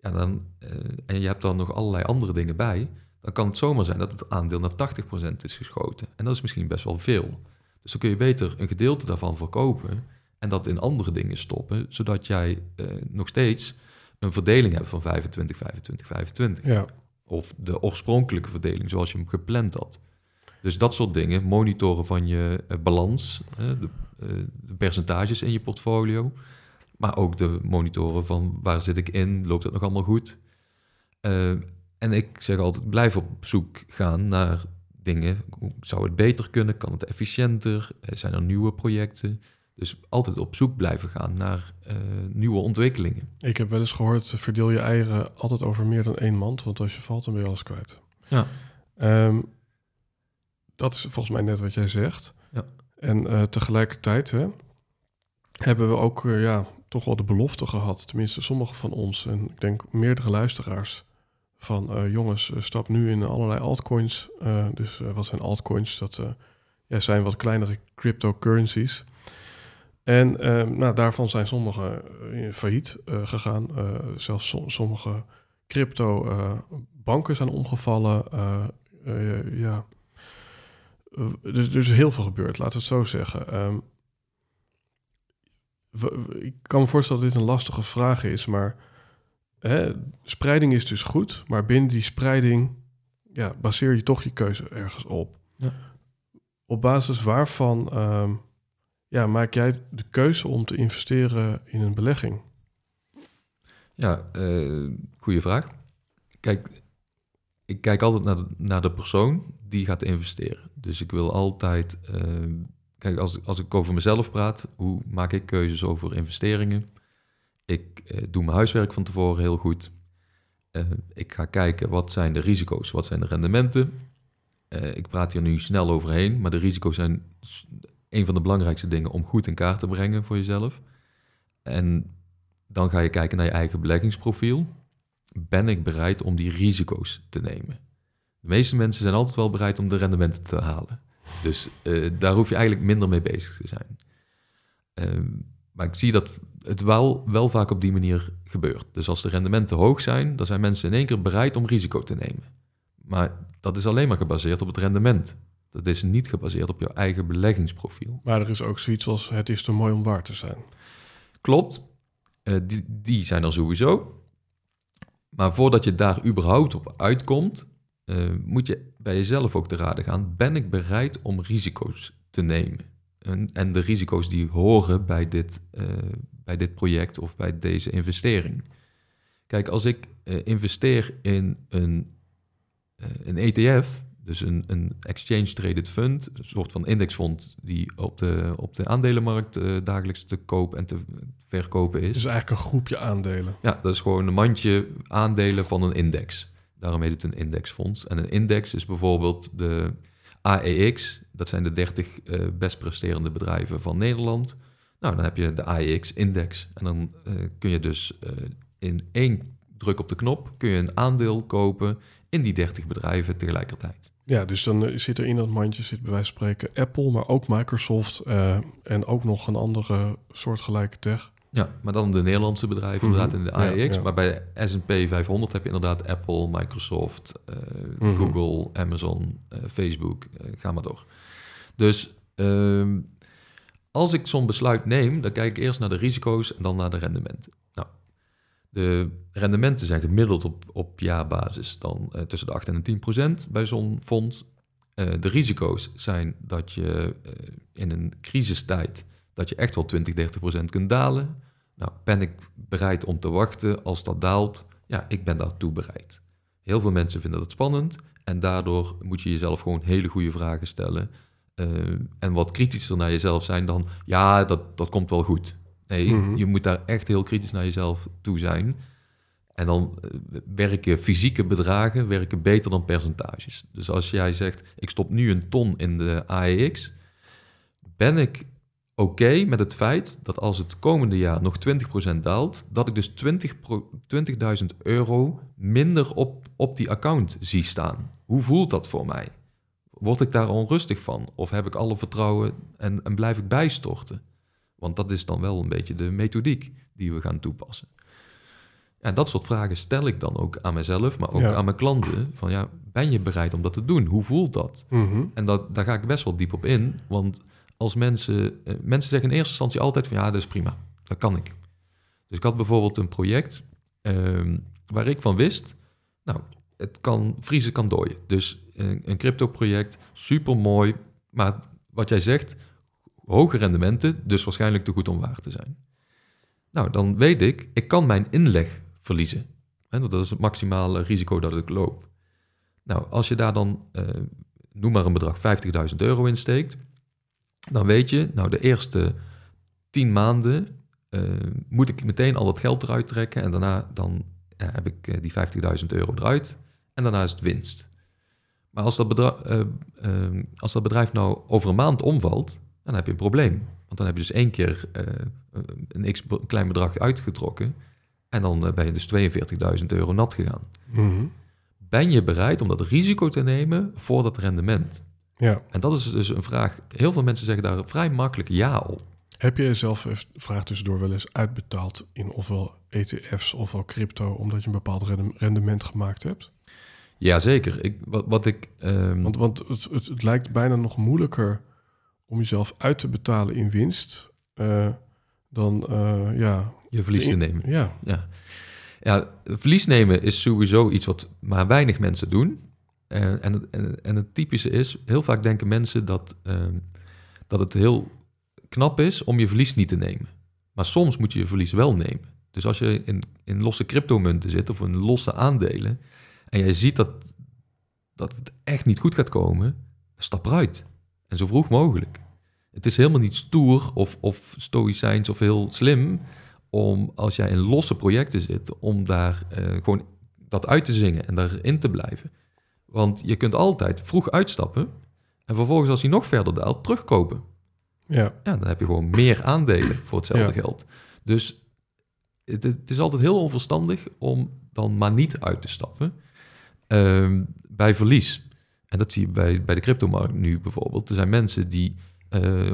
ja, dan, eh, en je hebt dan nog allerlei andere dingen bij, dan kan het zomaar zijn dat het aandeel naar 80% is geschoten. En dat is misschien best wel veel. Dus dan kun je beter een gedeelte daarvan verkopen en dat in andere dingen stoppen, zodat jij eh, nog steeds een verdeling hebt van 25, 25, 25. Ja, Of de oorspronkelijke verdeling zoals je hem gepland had. Dus dat soort dingen, monitoren van je eh, balans, de, eh, de percentages in je portfolio, maar ook de monitoren van waar zit ik in, loopt het nog allemaal goed. En ik zeg altijd, blijf op zoek gaan naar dingen. Zou het beter kunnen? Kan het efficiënter? Eh, Zijn er nieuwe projecten? Dus altijd op zoek blijven gaan naar eh, nieuwe ontwikkelingen. ik heb wel eens gehoord, eh, verdeel je eieren altijd over meer dan één mand, want als je valt, dan ben je alles kwijt. Ja. Ehm, dat is volgens mij net wat jij zegt. Ja. En tegelijkertijd hè, hebben we ook ja, toch wel de belofte gehad, tenminste sommigen van ons en ik denk meerdere luisteraars, van eh, jongens, eh, stap nu in allerlei altcoins. Eh, dus wat zijn altcoins? Dat ja, zijn wat kleinere cryptocurrencies. En eh, nou, daarvan zijn sommige failliet gegaan. Zelfs som- sommige crypto banken zijn omgevallen. Ja. Er is heel veel gebeurd, laten we het zo zeggen. Ehm, ik kan me voorstellen dat dit een lastige vraag is, maar hè, spreiding is dus goed, maar binnen die spreiding ja, baseer je toch je keuze ergens op. Ja. Op basis waarvan ehm, ja, maak jij de keuze om te investeren in een belegging? Ja, eh goede vraag. Kijk, ik kijk altijd naar de, naar de persoon die gaat investeren. Dus ik wil altijd... eh, kijk, als, als ik over mezelf praat, hoe maak ik keuzes over investeringen? Ik eh, doe mijn huiswerk van tevoren heel goed. Eh, ik ga kijken wat zijn de risico's, wat zijn de rendementen. Eh, ik praat hier nu snel overheen, maar de risico's zijn een van de belangrijkste dingen om goed in kaart te brengen voor jezelf. En dan ga je kijken naar je eigen beleggingsprofiel. Ben ik bereid om die risico's te nemen? De meeste mensen zijn altijd wel bereid om de rendementen te halen. Dus daar hoef je eigenlijk minder mee bezig te zijn. Ehm, maar ik zie dat het wel, wel vaak op die manier gebeurt. Dus als de rendementen hoog zijn, dan zijn mensen in één keer bereid om risico te nemen. Maar dat is alleen maar gebaseerd op het rendement. Dat is niet gebaseerd op jouw eigen beleggingsprofiel. Maar er is ook zoiets als het is te mooi om waar te zijn. Klopt, eh, die, die zijn er sowieso. Maar voordat je daar überhaupt op uitkomt, eh, moet je bij jezelf ook te raden gaan. Ben ik bereid om risico's te nemen? En, en de risico's die horen bij dit, eh, bij dit project of bij deze investering. Kijk, als ik eh, investeer in een, eh, een ETF, dus een, een exchange traded fund, een soort van indexfonds die op de, op de aandelenmarkt dagelijks te koop en te verkopen is. Dus eigenlijk een groepje aandelen. Ja, dat is gewoon een mandje aandelen van een index. Daarom heet het een indexfonds. En een index is bijvoorbeeld de AEX. Dat zijn de 30 eh, best presterende bedrijven van Nederland. Nou, dan heb je de AEX-index. En dan eh, kun je dus eh, in één druk op de knop... kun je een aandeel kopen in die 30 bedrijven tegelijkertijd. Ja, dus dan zit er in dat mandje, zit bij wijze van spreken Apple, maar ook Microsoft en ook nog een andere soortgelijke tech. Ja, maar dan de Nederlandse bedrijven Mhm. inderdaad in de AEX. ja. Maar bij de S&P 500 heb je inderdaad Apple, Microsoft, eh, Mhm. Google, Amazon, eh, Facebook, eh, ga maar door. Dus ehm, als ik zo'n besluit neem, dan kijk ik eerst naar de risico's en dan naar de rendementen. Nou, de rendementen zijn gemiddeld op, op jaarbasis dan tussen de 8 en de 10 procent bij zo'n fonds. De risico's zijn dat je in een crisistijd dat je echt wel 20, 30 procent kunt dalen. Nou, ben ik bereid om te wachten als dat daalt? Ja, ik ben daartoe bereid. Heel veel mensen vinden dat spannend en daardoor moet je jezelf gewoon hele goede vragen stellen. Eh, en wat kritischer naar jezelf zijn dan, ja, dat, dat komt wel goed. Nee, Mhm. je moet daar echt heel kritisch naar jezelf toe zijn. En dan eh, werken fysieke bedragen werken beter dan percentages. Dus als jij zegt, ik stop nu een ton in de AEX, ben ik oké met het feit dat als het komende jaar nog 20% daalt, dat ik dus 20 pro- 20.000 euro minder op, op die account zie staan. Hoe voelt dat voor mij? Word ik daar onrustig van? Of heb ik alle vertrouwen en, en blijf ik bijstorten? Want dat is dan wel een beetje de methodiek die we gaan toepassen. En dat soort vragen stel ik dan ook aan mezelf, maar ook Ja. aan mijn klanten. Van ja, ben je bereid om dat te doen? Hoe voelt dat? Mhm. En dat, daar ga ik best wel diep op in. Want als mensen... eh, mensen zeggen in eerste instantie altijd van... ja, dat is prima. Dat kan ik. Dus ik had bijvoorbeeld een project... ehm, waar ik van wist... nou, het kan vriezen, kan dooien. Dus een, een crypto-project, super mooi. Maar wat jij zegt... hoge rendementen, dus waarschijnlijk te goed om waar te zijn. Nou, dan weet ik... ik kan mijn inleg verliezen. En dat is het maximale risico dat ik loop. Nou, als je daar dan... eh, noem maar een bedrag 50.000 euro insteekt, dan weet je, nou de eerste 10 maanden eh, moet ik meteen al dat geld eruit trekken en daarna dan ja, heb ik eh, die 50.000 euro eruit en daarna is het winst. Maar als dat, bedra- eh, eh, als dat bedrijf nou over een maand omvalt, dan heb je een probleem. Want dan heb je dus één keer een, x, klein bedrag uitgetrokken en dan ben je dus 42.000 euro nat gegaan. Mhm. Ben je bereid om dat risico te nemen voor dat rendement? Ja. En dat is dus een vraag. Heel veel mensen zeggen daar vrij makkelijk ja op. Heb je jezelf, even vraag tussendoor, wel eens uitbetaald in ofwel ETF's ofwel crypto, omdat je een bepaald rende- rendement gemaakt hebt? Jazeker. Ik, wat, wat ik. ehm, Want, want het, het, het lijkt bijna nog moeilijker om jezelf uit te betalen in winst eh, dan, eh, ja... je verlies te nemen. Ja, Ja. ja, verlies nemen is sowieso iets wat maar weinig mensen doen. Eh, en, en, en het typische is, heel vaak denken mensen dat, ehm, dat het heel knap is om je verlies niet te nemen. Maar soms moet je je verlies wel nemen. Dus als je in, in losse cryptomunten zit of in losse aandelen en jij ziet dat, dat het echt niet goed gaat komen, stap eruit. En zo vroeg mogelijk. Het is helemaal niet stoer of, of stoïcijns of heel slim om als jij in losse projecten zit, om daar eh, gewoon dat uit te zingen en daarin te blijven. Want je kunt altijd vroeg uitstappen en vervolgens als hij nog verder daalt, terugkopen. Ja. Ja, dan heb je gewoon meer aandelen voor hetzelfde Ja. geld. Dus het, het is altijd heel onverstandig om dan maar niet uit te stappen ehm, bij verlies. En dat zie je bij, bij de cryptomarkt nu bijvoorbeeld. Er zijn mensen die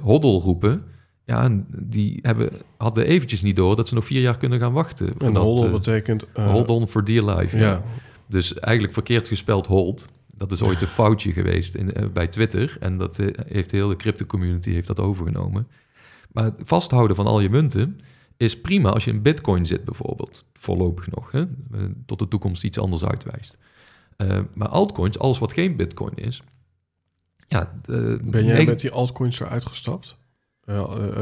hoddel roepen. Ja, en die hebben, hadden eventjes niet door dat ze nog vier jaar kunnen gaan wachten. En hodl eh, betekent... eh, hold on for dear life. ja. Ja. Dus eigenlijk verkeerd gespeld hold. Dat is ooit een (laughs) foutje geweest in, eh, bij Twitter. En dat eh, heeft de hele crypto-community heeft dat overgenomen. Maar het vasthouden van al je munten is prima als je in bitcoin zit bijvoorbeeld. Voorlopig nog, hè? eh, tot de toekomst iets anders uitwijst. Maar altcoins, alles wat geen bitcoin is... Ja, Ben jij met die altcoins eruit gestapt?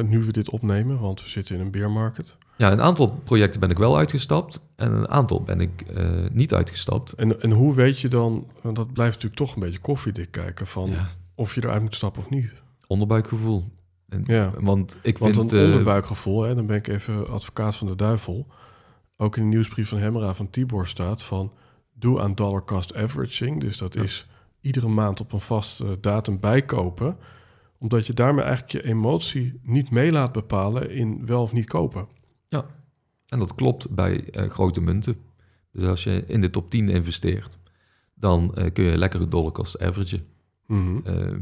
Nu we dit opnemen, want we zitten in een bear market. Ja, een aantal projecten ben ik wel uitgestapt. En een aantal ben ik eh, niet uitgestapt. En, en hoe weet je dan, want dat blijft natuurlijk toch een beetje koffiedik kijken van Ja, of je eruit moet stappen of niet. onderbuikgevoel. En, Ja. Want ik Want vind... een eh, onderbuikgevoel, hè, dan ben ik even advocaat van de duivel. Ook in de nieuwsbrief van Hemera van Tibor staat van... doe aan dollar cost averaging. Dus dat Ja. is iedere maand op een vaste datum bijkopen. Omdat je daarmee eigenlijk je emotie niet mee laat bepalen in wel of niet kopen. En dat klopt bij eh, grote munten. Dus als je in de top 10 investeert, dan eh, kun je lekker dollar cost averagen. Mhm. Ehm,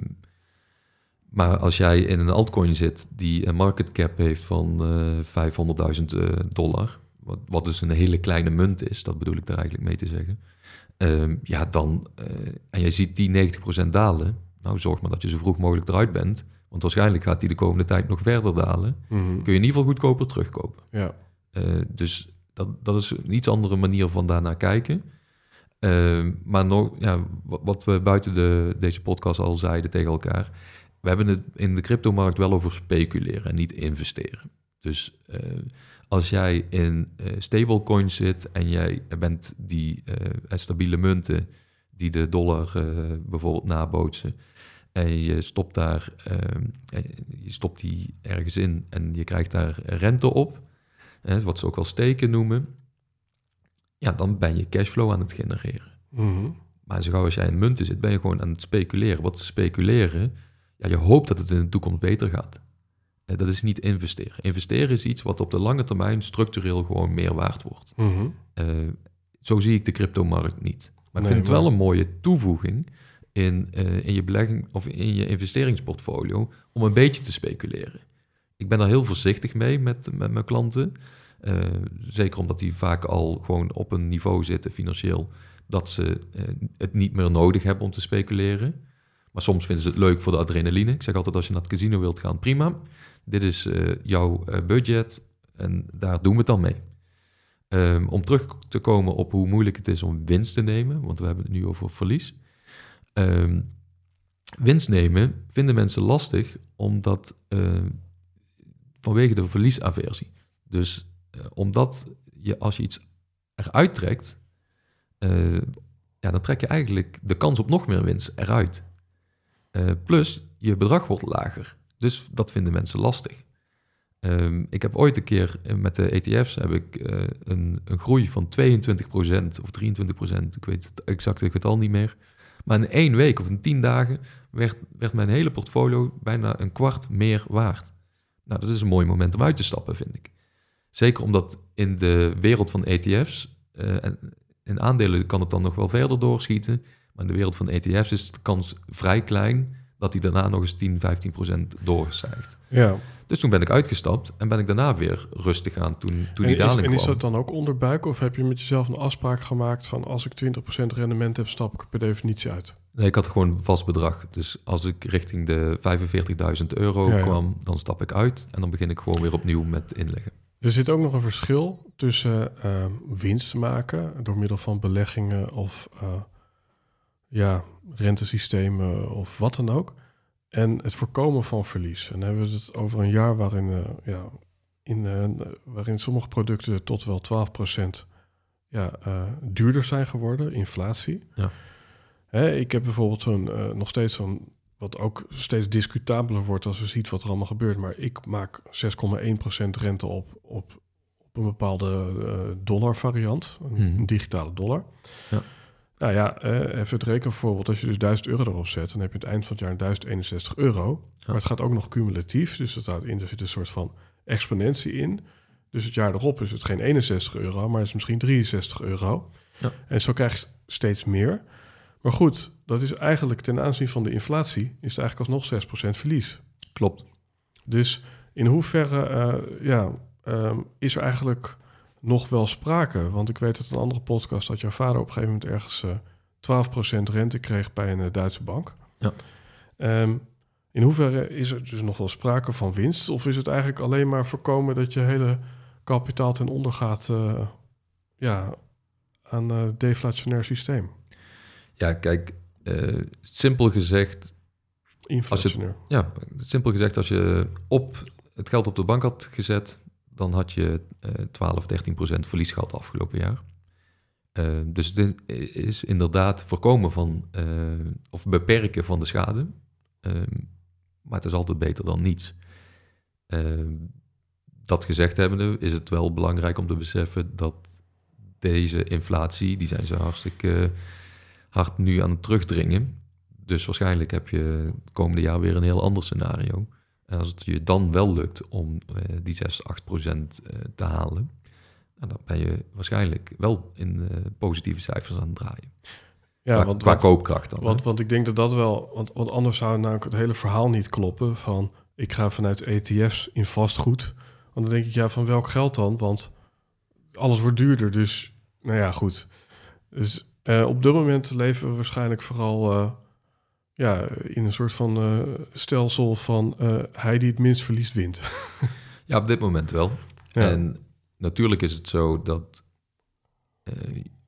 maar als jij in een altcoin zit die een market cap heeft van eh 500.000 eh, dollar, wat, wat dus een hele kleine munt is, dat bedoel ik daar eigenlijk mee te zeggen. Ehm, ja, dan, en je ziet die 90% dalen, nou zorg maar dat je zo vroeg mogelijk eruit bent. Want waarschijnlijk gaat die de komende tijd nog verder dalen. Mhm. Kun je in ieder geval goedkoper terugkopen. Ja. Eh, dus dat, dat is een iets andere manier van daarnaar kijken. Eh, maar nog, ja, wat, we buiten de, deze podcast al zeiden tegen elkaar. We hebben het in de cryptomarkt wel over speculeren en niet investeren. Dus eh, als jij in eh, stablecoins zit en jij bent die stabiele munten die de dollar bijvoorbeeld nabootsen. En je stopt daar, ehm, eh, je stopt die ergens in en je krijgt daar rente op hè, wat ze ook wel steken noemen, ja, dan ben je cashflow aan het genereren. Mhm. Maar zo gauw als jij in munten zit, ben je gewoon aan het speculeren. Wat speculeren? Ja, je hoopt dat het in de toekomst beter gaat. Eh, Dat is niet investeren. Investeren is iets wat op de lange termijn structureel gewoon meer waard wordt. Mhm. Eh, zo zie ik de cryptomarkt niet. Maar ik vind het wel een mooie toevoeging in, eh, in je belegging of in je investeringsportfolio om een beetje te speculeren. Ik ben daar heel voorzichtig mee met, met mijn klanten. Eh, zeker omdat die vaak al gewoon op een niveau zitten financieel dat ze eh, het niet meer nodig hebben om te speculeren. Maar soms vinden ze het leuk voor de adrenaline. Ik zeg altijd als je naar het casino wilt gaan, prima. Dit is eh, jouw budget en daar doen we het dan mee. Ehm, om terug te komen op hoe moeilijk het is om winst te nemen, want we hebben het nu over verlies. Ehm, winst nemen vinden mensen lastig omdat ehm, vanwege de verliesaversie. Dus eh, omdat je als je iets eruit trekt, eh, ja, dan trek je eigenlijk de kans op nog meer winst eruit. Eh, plus je bedrag wordt lager. Dus dat vinden mensen lastig. Ehm, ik heb ooit een keer met de ETF's heb ik een, een groei van 22% of 23%, ik weet het exact het getal niet meer. Maar in één week of in tien dagen werd, werd mijn hele portfolio bijna een kwart meer waard. Nou, dat is een mooi moment om uit te stappen, vind ik. Zeker omdat in de wereld van ETF's, eh, en in aandelen kan het dan nog wel verder doorschieten, maar in de wereld van ETF's is de kans vrij klein dat die daarna nog eens 10, 15 procent doorstijgt. Ja. Dus toen ben ik uitgestapt en ben ik daarna weer rustig aan toen, toen en, die is, daling en is kwam. dat dan ook onderbuik? Of heb je met jezelf een afspraak gemaakt van als ik 20% rendement heb, stap ik per definitie uit? Nee, ik had gewoon een vast bedrag. Dus als ik richting de 45.000 euro Ja, ja. kwam, dan stap ik uit en dan begin ik gewoon weer opnieuw met inleggen. Er zit ook nog een verschil tussen eh, winst maken door middel van beleggingen of eh, ja, rentesystemen of wat dan ook. En het voorkomen van verlies. En dan hebben we het over een jaar waarin, eh, ja, in, eh, waarin sommige producten tot wel 12% ja, duurder zijn geworden, inflatie. Ja. Hè, ik heb bijvoorbeeld zo'n, eh, nog steeds zo'n, wat ook steeds discutabeler wordt als we zien wat er allemaal gebeurt. Maar ik maak 6,1% rente op, op, op een bepaalde uh, dollar variant, een, Mhm. een digitale dollar. Ja. Nou ja, eh, even het rekenvoorbeeld. Als je dus 1000 euro erop zet, dan heb je het eind van het jaar 1061 euro. Maar het gaat ook nog cumulatief. Dus dat houdt in, er zit een soort van exponentie in. Dus het jaar erop is het geen 61 euro, maar het is misschien 63 euro. Ja. En zo krijg je steeds meer. Maar goed, dat is eigenlijk ten aanzien van de inflatie, is het eigenlijk alsnog 6% verlies. Klopt. Dus in hoeverre eh, ja, ehm, is er eigenlijk nog wel sprake? Want ik weet uit een andere podcast dat jouw vader op een gegeven moment ergens eh 12% rente kreeg bij een eh, Duitse bank. Ja. Ehm, in hoeverre is er dus nog wel sprake van winst? Of is het eigenlijk alleen maar voorkomen dat je hele kapitaal ten onder gaat eh, ja, aan eh, het deflationair systeem? Ja, kijk, eh, simpel gezegd, Inflationair. ja, simpel gezegd, als je op het geld op de bank had gezet, dan had je eh 12, 13 procent verlies gehad afgelopen jaar. Eh, dus dit is inderdaad voorkomen van, eh, of beperken van de schade. Eh, maar het is altijd beter dan niets. Eh, dat gezegd hebbende is het wel belangrijk om te beseffen dat deze inflatie, die zijn ze hartstikke hard nu aan het terugdringen. Dus waarschijnlijk heb je het komende jaar weer een heel ander scenario. En als het je dan wel lukt om eh, die 6, 8 procent eh, te halen, nou, dan ben je waarschijnlijk wel in eh, positieve cijfers aan het draaien. Ja, qua, want, qua want- koopkracht dan. hè? Want, want ik denk dat dat wel, want, want anders zou namelijk het hele verhaal niet kloppen van ik ga vanuit ETF's in vastgoed. Want dan denk ik, ja, van welk geld dan? Want alles wordt duurder, dus nou ja, goed. Dus eh, op dit moment leven we waarschijnlijk vooral eh, ja, in een soort van eh, stelsel van hij die het minst verliest wint. (laughs) Ja, op dit moment wel. Ja. En natuurlijk is het zo dat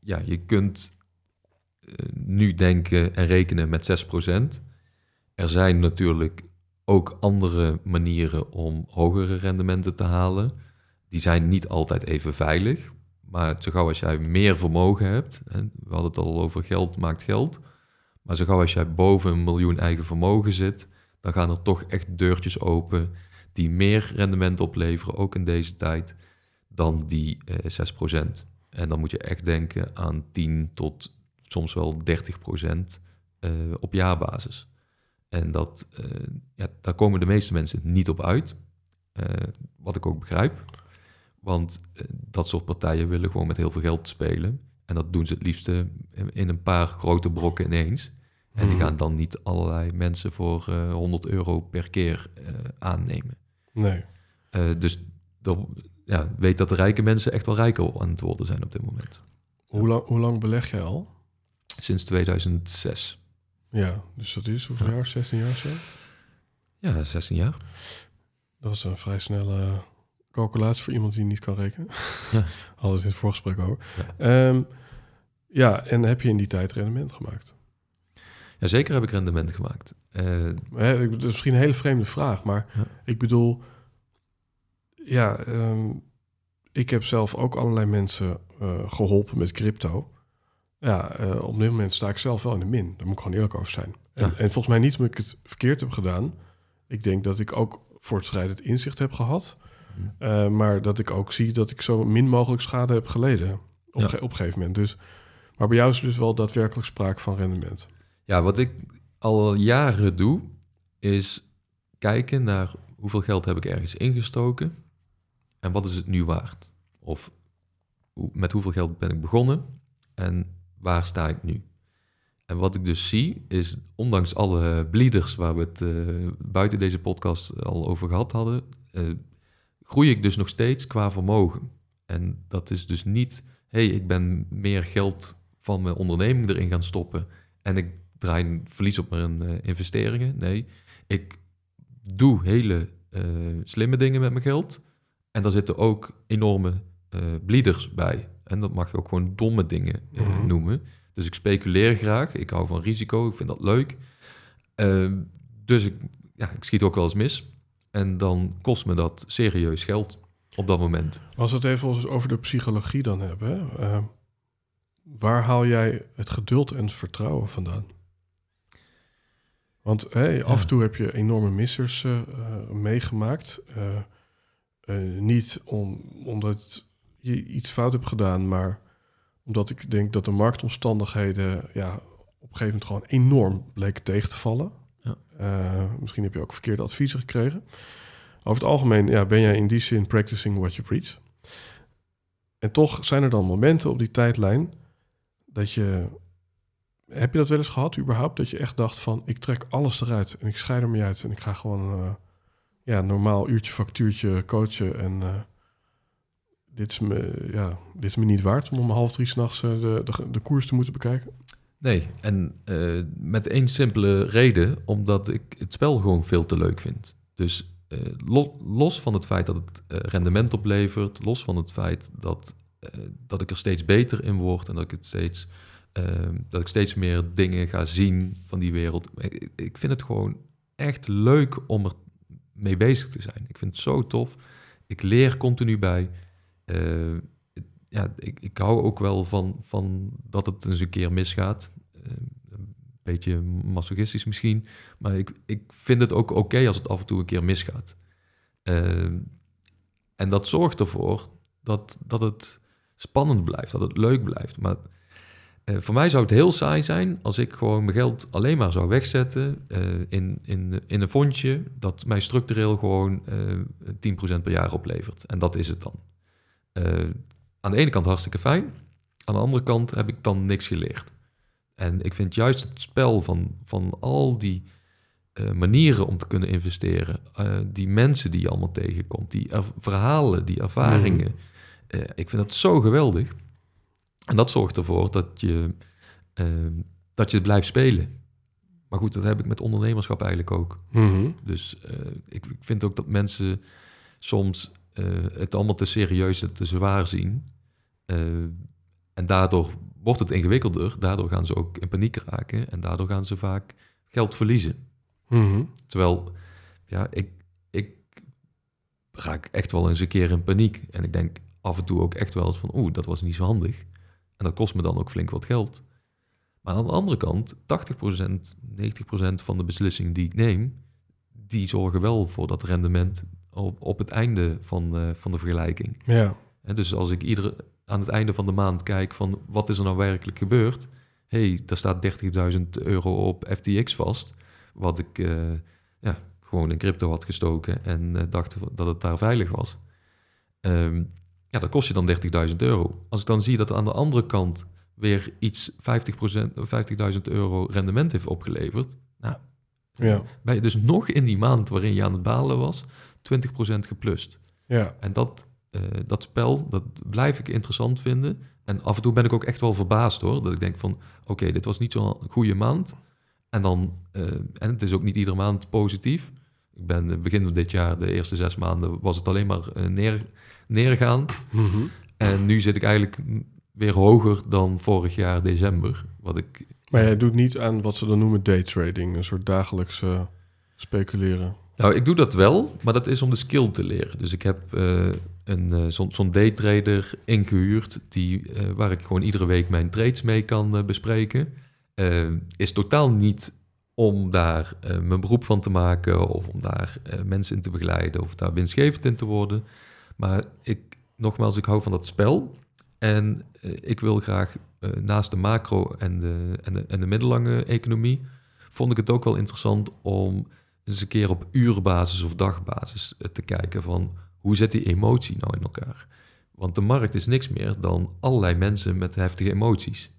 ja, je kunt nu denken en rekenen met 6%. Er zijn natuurlijk ook andere manieren om hogere rendementen te halen. Die zijn niet altijd even veilig. Maar zo gauw als jij meer vermogen hebt, en we hadden het al over geld maakt geld. Maar zo gauw als jij boven een miljoen eigen vermogen zit, dan gaan er toch echt deurtjes open die meer rendement opleveren, ook in deze tijd, dan die eh 6%. En dan moet je echt denken aan 10 tot soms wel 30% eh op jaarbasis. En dat, eh, ja, daar komen de meeste mensen niet op uit. Eh, wat ik ook begrijp. Want eh, dat soort partijen willen gewoon met heel veel geld spelen. En dat doen ze het liefste in- een paar grote brokken ineens. En die Mhm. gaan dan niet allerlei mensen voor eh 100 euro per keer eh, aannemen. Nee. Eh, dus dat, ja, weet dat de rijke mensen echt wel rijker aan het worden zijn op dit moment. Hoe, lang, hoe lang beleg jij al? Sinds 2006. Ja, dus dat is hoeveel Ja. jaar? 16 jaar zo? Ja, 16 jaar. Dat was een vrij snelle calculatie voor iemand die niet kan rekenen. Ja. (laughs) Het in het voorgesprek over. Ja. Ja. ja, en heb je in die tijd rendement gemaakt? Ja, zeker heb ik rendement gemaakt. Eh, Hè, ik- Dat is misschien een hele vreemde vraag, maar Ja. ik bedoel... Ja, ehm, ik heb zelf ook allerlei mensen eh, geholpen met crypto. Ja, eh, op dit moment sta ik zelf wel in de min. Daar moet ik gewoon eerlijk over zijn. En, en volgens mij niet omdat ik het verkeerd heb gedaan. Ik denk dat ik ook voortschrijdend inzicht heb gehad. Eh, maar dat ik ook zie dat ik zo min mogelijk schade heb geleden. Op, Ja. ge- op een gegeven moment. Dus, maar bij jou is dus wel daadwerkelijk sprake van rendement. ja, wat ik al jaren doe, is kijken naar hoeveel geld heb ik ergens ingestoken en wat is het nu waard? Of met hoeveel geld ben ik begonnen en waar sta ik nu? En wat ik dus zie, is ondanks alle bleeders waar we het eh, buiten deze podcast al over gehad hadden, eh, groei ik dus nog steeds qua vermogen. En dat is dus niet, hé, hey, ik ben meer geld van mijn onderneming erin gaan stoppen en ik draai een verlies op mijn eh, investeringen. Nee, ik doe hele eh, slimme dingen met mijn geld. En daar zitten ook enorme eh bleeders bij. En dat mag je ook gewoon domme dingen Mhm. noemen. Dus ik speculeer graag. Ik hou van risico. Ik vind dat leuk. Eh, dus ik, ja, ik schiet ook wel eens mis. En dan kost me dat serieus geld op dat moment. Als we het even over de psychologie dan hebben. Eh, waar haal jij het geduld en het vertrouwen vandaan? Want hey, af en toe heb je enorme missers eh, eh, meegemaakt. Niet om, omdat je iets fout hebt gedaan, maar omdat ik denk dat de marktomstandigheden ja, op een gegeven moment gewoon enorm bleken tegen te vallen. Eh, misschien heb je ook verkeerde adviezen gekregen. Over het algemeen ja, ben jij in die zin practicing what you preach. En toch zijn er dan momenten op die tijdlijn dat je... Heb je dat wel eens gehad überhaupt? Dat je echt dacht van, ik trek alles eruit en ik scheid er mee uit en ik ga gewoon eh, ja, normaal uurtje, factuurtje coachen en... eh, dit is, me, ja, dit is me niet waard om om half drie s'nachts uh, de, de, de koers te moeten bekijken. Nee, en uh, met één simpele reden, omdat ik het spel gewoon veel te leuk vind. Dus uh, los, van het feit dat het rendement oplevert, los van het feit dat, dat ik er steeds beter in word en dat ik het steeds, dat ik steeds meer dingen ga zien van die wereld. Ik, ik vind het gewoon echt leuk om er mee bezig te zijn. Ik vind het zo tof. Ik leer continu bij. Uh, ja, ik, ik hou ook wel van, van dat het eens een keer misgaat. Uh, een beetje masochistisch misschien. Maar ik, ik vind het ook oké als het af en toe een keer misgaat. Uh, en dat zorgt ervoor dat, dat het spannend blijft, dat het leuk blijft. Maar voor mij zou het heel saai zijn als ik gewoon mijn geld alleen maar zou wegzetten in, in, in een fondje dat mij structureel gewoon 10% per jaar oplevert. En dat is het dan. Aan de ene kant hartstikke fijn. Aan de andere kant heb ik dan niks geleerd. En ik vind juist het spel van, van al die uh, manieren om te kunnen investeren, uh, die mensen die je allemaal tegenkomt, die verhalen, die ervaringen, mm. ik vind dat zo geweldig. En dat zorgt ervoor dat je, dat je blijft spelen. Maar goed, dat heb ik met ondernemerschap eigenlijk ook. Mm -hmm. Dus ik, ik vind ook dat mensen soms het allemaal te serieus en te zwaar zien. Uh, en daardoor wordt het ingewikkelder. Daardoor gaan ze ook in paniek raken. En daardoor gaan ze vaak geld verliezen. Mm -hmm. Terwijl, ja, ik, ik raak echt wel eens een keer in paniek. En ik denk af en toe ook echt wel eens van... oeh, dat was niet zo handig. En dat kost me dan ook flink wat geld. Maar aan de andere kant, 80%, 90% van de beslissingen die ik neem... die zorgen wel voor dat rendement op, op het einde van, uh, van de vergelijking. Ja. En dus als ik iedere, aan het einde van de maand kijk van wat is er nou werkelijk gebeurd? hey, daar staat 30.000 euro op FTX vast, wat ik uh, ja, gewoon in crypto had gestoken en uh, dacht dat het daar veilig was. Um, ja, dat kost je dan 30.000 euro. Als ik dan zie dat aan de andere kant weer iets 50%, 50.000 euro rendement heeft opgeleverd, nou, ja. ben je dus nog in die maand waarin je aan het balen was, 20% geplust. Ja. En dat, uh, dat spel, dat blijf ik interessant vinden. En af en toe ben ik ook echt wel verbaasd hoor. Dat ik denk van, oké, okay, dit was niet zo'n goede maand. En dan, uh, en het is ook niet iedere maand positief. Ik ben begin van dit jaar, de eerste zes maanden, was het alleen maar uh, neer, neergaan. Mm -hmm. En nu zit ik eigenlijk weer hoger dan vorig jaar december. Wat ik, maar jij doet niet aan wat ze dan noemen daytrading, een soort dagelijks uh, speculeren. Nou, ik doe dat wel, maar dat is om de skill te leren. Dus ik heb uh, een, uh, zo'n zo daytrader ingehuurd, die, uh, waar ik gewoon iedere week mijn trades mee kan bespreken. is totaal niet om daar mijn beroep van te maken of om daar mensen in te begeleiden of daar winstgevend in te worden. Maar ik, nogmaals, ik hou van dat spel. En ik wil graag naast de macro en de, en de middellange economie, vond ik het ook wel interessant om eens een keer op uurbasis of dagbasis te kijken van hoe zit die emotie nou in elkaar? Want de markt is niks meer dan allerlei mensen met heftige emoties.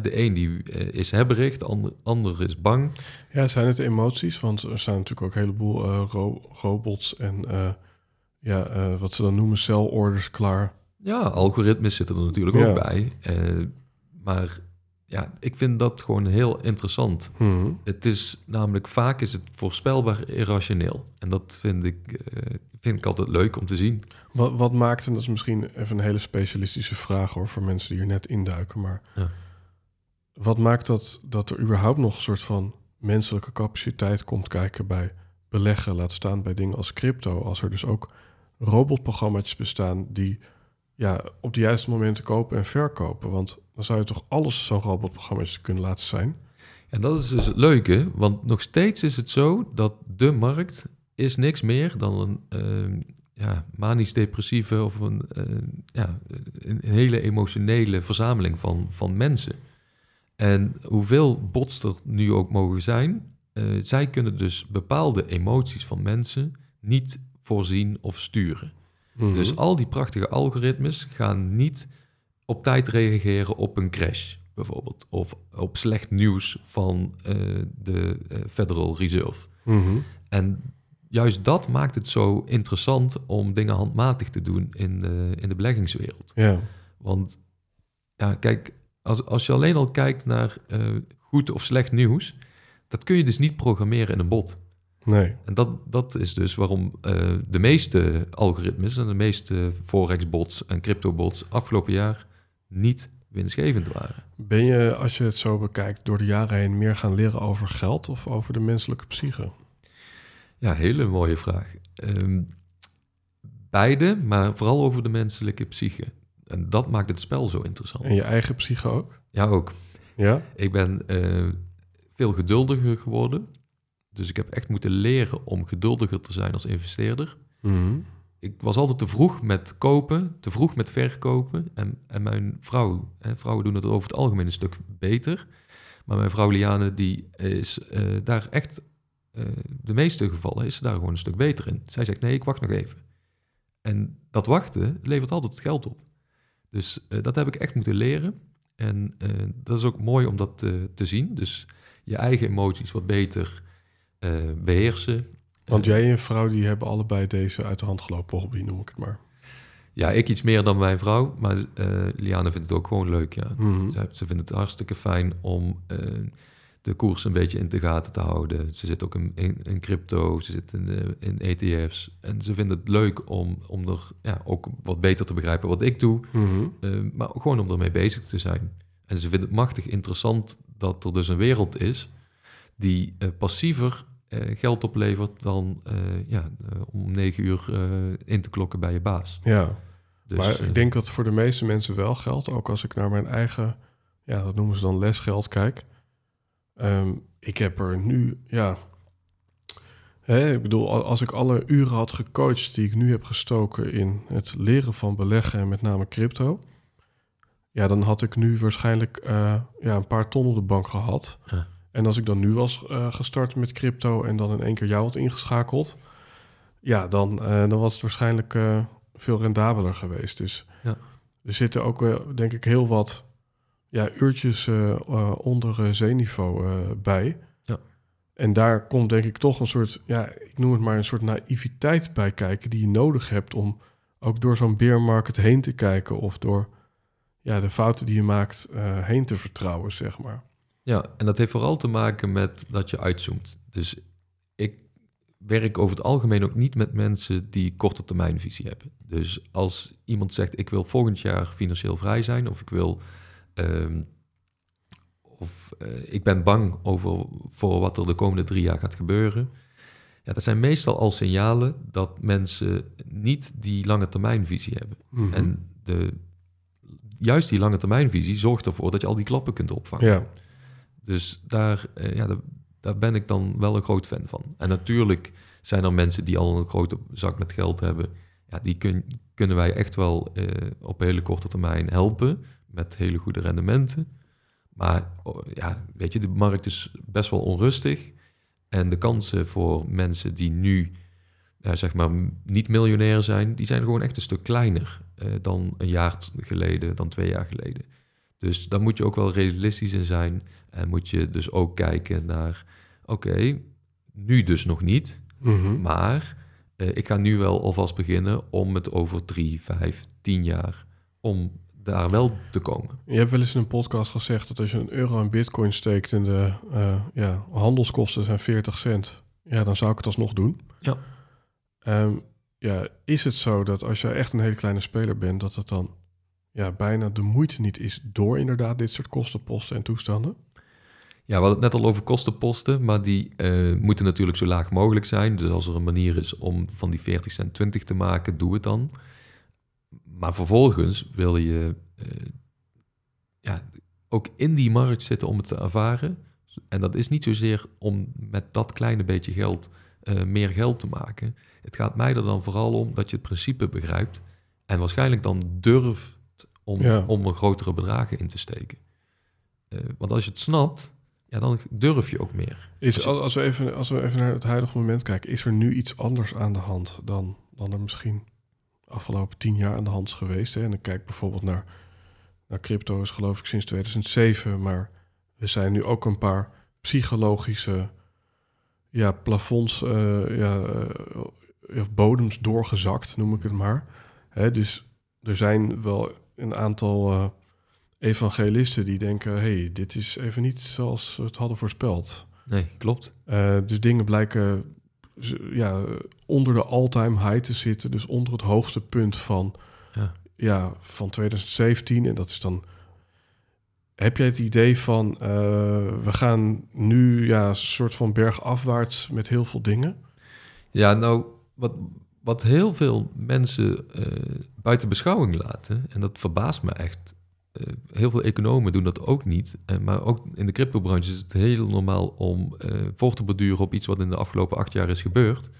De een die is hebberig, de ander, is bang. Ja, zijn het emoties? Want er zijn natuurlijk ook een heleboel uh, ro robots en uh, ja, uh, wat ze dan noemen celorders klaar. Ja, algoritmes zitten er natuurlijk ja. ook bij. maar ja, ik vind dat gewoon heel interessant. Hmm. Het is namelijk vaak is het voorspelbaar irrationeel. En dat vind ik, uh, vind ik altijd leuk om te zien. Wat, wat maakt, en dat is misschien even een hele specialistische vraag hoor, voor mensen die er net induiken, maar ja. wat maakt dat, dat er überhaupt nog een soort van menselijke capaciteit komt kijken bij beleggen, laat staan bij dingen als crypto, als er dus ook robotprogramma's bestaan die ja, op de juiste momenten kopen en verkopen. Want dan zou je toch alles zo'n robotprogramma kunnen laten zijn. En dat is dus het leuke, want nog steeds is het zo dat de markt is niks meer dan een, uh, ja, manisch-depressieve of een, eh, ja, een, een hele emotionele verzameling van, van mensen. En hoeveel bots er nu ook mogen zijn, eh, zij kunnen dus bepaalde emoties van mensen niet voorzien of sturen. Mhm. Dus al die prachtige algoritmes gaan niet op tijd reageren op een crash, bijvoorbeeld. Of op slecht nieuws van eh, de eh, Federal Reserve. Mhm. En juist dat maakt het zo interessant om dingen handmatig te doen in de, in de beleggingswereld. Ja. Want ja, kijk, als, als je alleen al kijkt naar eh, goed of slecht nieuws, dat kun je dus niet programmeren in een bot. Nee. En dat, dat is dus waarom de meeste algoritmes en de meeste forex-bots en crypto-bots afgelopen jaar niet winstgevend waren. Ben je, als je het zo bekijkt, door de jaren heen meer gaan leren over geld of over de menselijke psyche? Ja, hele mooie vraag. Ehm, beide, maar vooral over de menselijke psyche. En dat maakt het spel zo interessant. En je eigen psyche ook? Ja, ook. Ja? Ik ben eh, veel geduldiger geworden. Dus ik heb echt moeten leren om geduldiger te zijn als investeerder. Mhm. Ik was altijd te vroeg met kopen, te vroeg met verkopen. En, en mijn vrouw, hè, vrouwen doen het over het algemeen een stuk beter. Maar mijn vrouw Liane, die is eh, daar echt, eh, de meeste gevallen is daar gewoon een stuk beter in. Zij zegt, nee, ik wacht nog even. En dat wachten levert altijd geld op. Dus eh, dat heb ik echt moeten leren. En dat is ook mooi om dat te zien. Dus je eigen emoties wat beter eh, beheersen. Want jij en je vrouw die hebben allebei deze uit de hand gelopen hobby, noem ik het maar. Ja, ik iets meer dan mijn vrouw, maar eh Liane vindt het ook gewoon leuk, ja. Mhm. Ze, ze vindt het hartstikke fijn om eh, de koers een beetje in de gaten te houden. Ze zit ook in, in, in crypto, ze zit in, eh, in ETF's. En ze vindt het leuk om, om er ja, ook wat beter te begrijpen wat ik doe. Mhm. maar gewoon om ermee bezig te zijn. En ze vindt het machtig interessant dat er dus een wereld is die passiever eh, geld oplevert dan eh, ja, eh, om negen uur in te klokken bij je baas. Ja, Dus, maar ik denk dat voor de meeste mensen wel geldt. Ook als ik naar mijn eigen, ja, dat noemen ze dan lesgeld kijk. Ehm, ik heb er nu, ja... Hè, ik bedoel, al- als ik alle uren had gecoacht die ik nu heb gestoken in het leren van beleggen en met name crypto... Ja, dan had ik nu waarschijnlijk ja, een paar ton op de bank gehad. Ja. En als ik dan nu was eh, gestart met crypto en dan in één keer jou had ingeschakeld... Ja, dan, eh, dan was het waarschijnlijk eh, veel rendabeler geweest. Dus Ja. er zitten ook, denk ik, heel wat ja, uurtjes onder zeeniveau bij. Ja. En daar komt denk ik toch een soort, ja, ik noem het maar een soort naïviteit bij kijken... die je nodig hebt om ook door zo'n beermarket heen te kijken... of door ja, de fouten die je maakt heen te vertrouwen, zeg maar. Ja, en dat heeft vooral te maken met dat je uitzoomt. Dus ik werk over het algemeen ook niet met mensen die korte termijnvisie hebben. Dus als iemand zegt, ik wil volgend jaar financieel vrij zijn, of ik wil, ehm, of eh, ik ben bang over voor wat er de komende drie jaar gaat gebeuren. Ja, dat zijn meestal al signalen dat mensen niet die lange termijnvisie hebben. Mhm. En de, juist die lange termijnvisie zorgt ervoor dat je al die klappen kunt opvangen. ja, Dus daar, eh, ja, daar, ben ik dan wel een groot fan van. En natuurlijk zijn er mensen die al een grote zak met geld hebben. Ja, die kun, kunnen wij echt wel eh, op hele korte termijn helpen met hele goede rendementen. Maar oh, ja, weet je, de markt is best wel onrustig. En de kansen voor mensen die nu, ja, zeg maar, niet miljonair zijn, die zijn gewoon echt een stuk kleiner eh, dan een jaar geleden, dan twee jaar geleden. Dus daar moet je ook wel realistisch in zijn. En moet je dus ook kijken naar, oké, nu dus nog niet, Mhm. maar eh, ik ga nu wel alvast beginnen om het over drie, vijf, tien jaar, om daar wel te komen. Je hebt wel eens in een podcast gezegd dat als je een euro in bitcoin steekt en de eh, ja, handelskosten zijn 40 cent, ja, dan zou ik het alsnog doen. Ja. Ehm, ja, is het zo dat als je echt een hele kleine speler bent, dat het dan ja, bijna de moeite niet is door inderdaad dit soort kostenposten en toestanden? Ja, we hadden het net al over kostenposten, maar die eh, moeten natuurlijk zo laag mogelijk zijn. Dus als er een manier is om van die 40 cent 20 te maken, doe het dan. Maar vervolgens wil je eh, ja, ook in die markt zitten om het te ervaren. En dat is niet zozeer om met dat kleine beetje geld eh, meer geld te maken. Het gaat mij er dan vooral om dat je het principe begrijpt en waarschijnlijk dan durft om, Ja. om er grotere bedragen in te steken. Want als je het snapt, ja, dan durf je ook meer. Is, Als we even, als we even naar het huidige moment kijken, is er nu iets anders aan de hand dan, dan er misschien afgelopen tien jaar aan de hand is geweest? Hè? En dan kijk bijvoorbeeld naar, naar crypto, is geloof ik sinds 2007, maar er zijn nu ook een paar psychologische ja, plafonds, eh, ja, eh, of bodems doorgezakt, noem ik het maar. Hè, dus er zijn wel een aantal eh, evangelisten die denken: hey, dit is even niet zoals we het hadden voorspeld. Nee, klopt. Eh, dus dingen blijken ja, onder de all-time high te zitten, dus onder het hoogste punt van, Ja. ja, van 2017. En dat is dan. Heb jij het idee van eh, we gaan nu ja, een soort van bergafwaarts met heel veel dingen? Ja, nou, wat, wat heel veel mensen eh, buiten beschouwing laten, en dat verbaast me echt. Eh, heel veel economen doen dat ook niet. eh, maar ook in de cryptobranche is het heel normaal om eh voor te borduren op iets wat in de afgelopen acht jaar is gebeurd.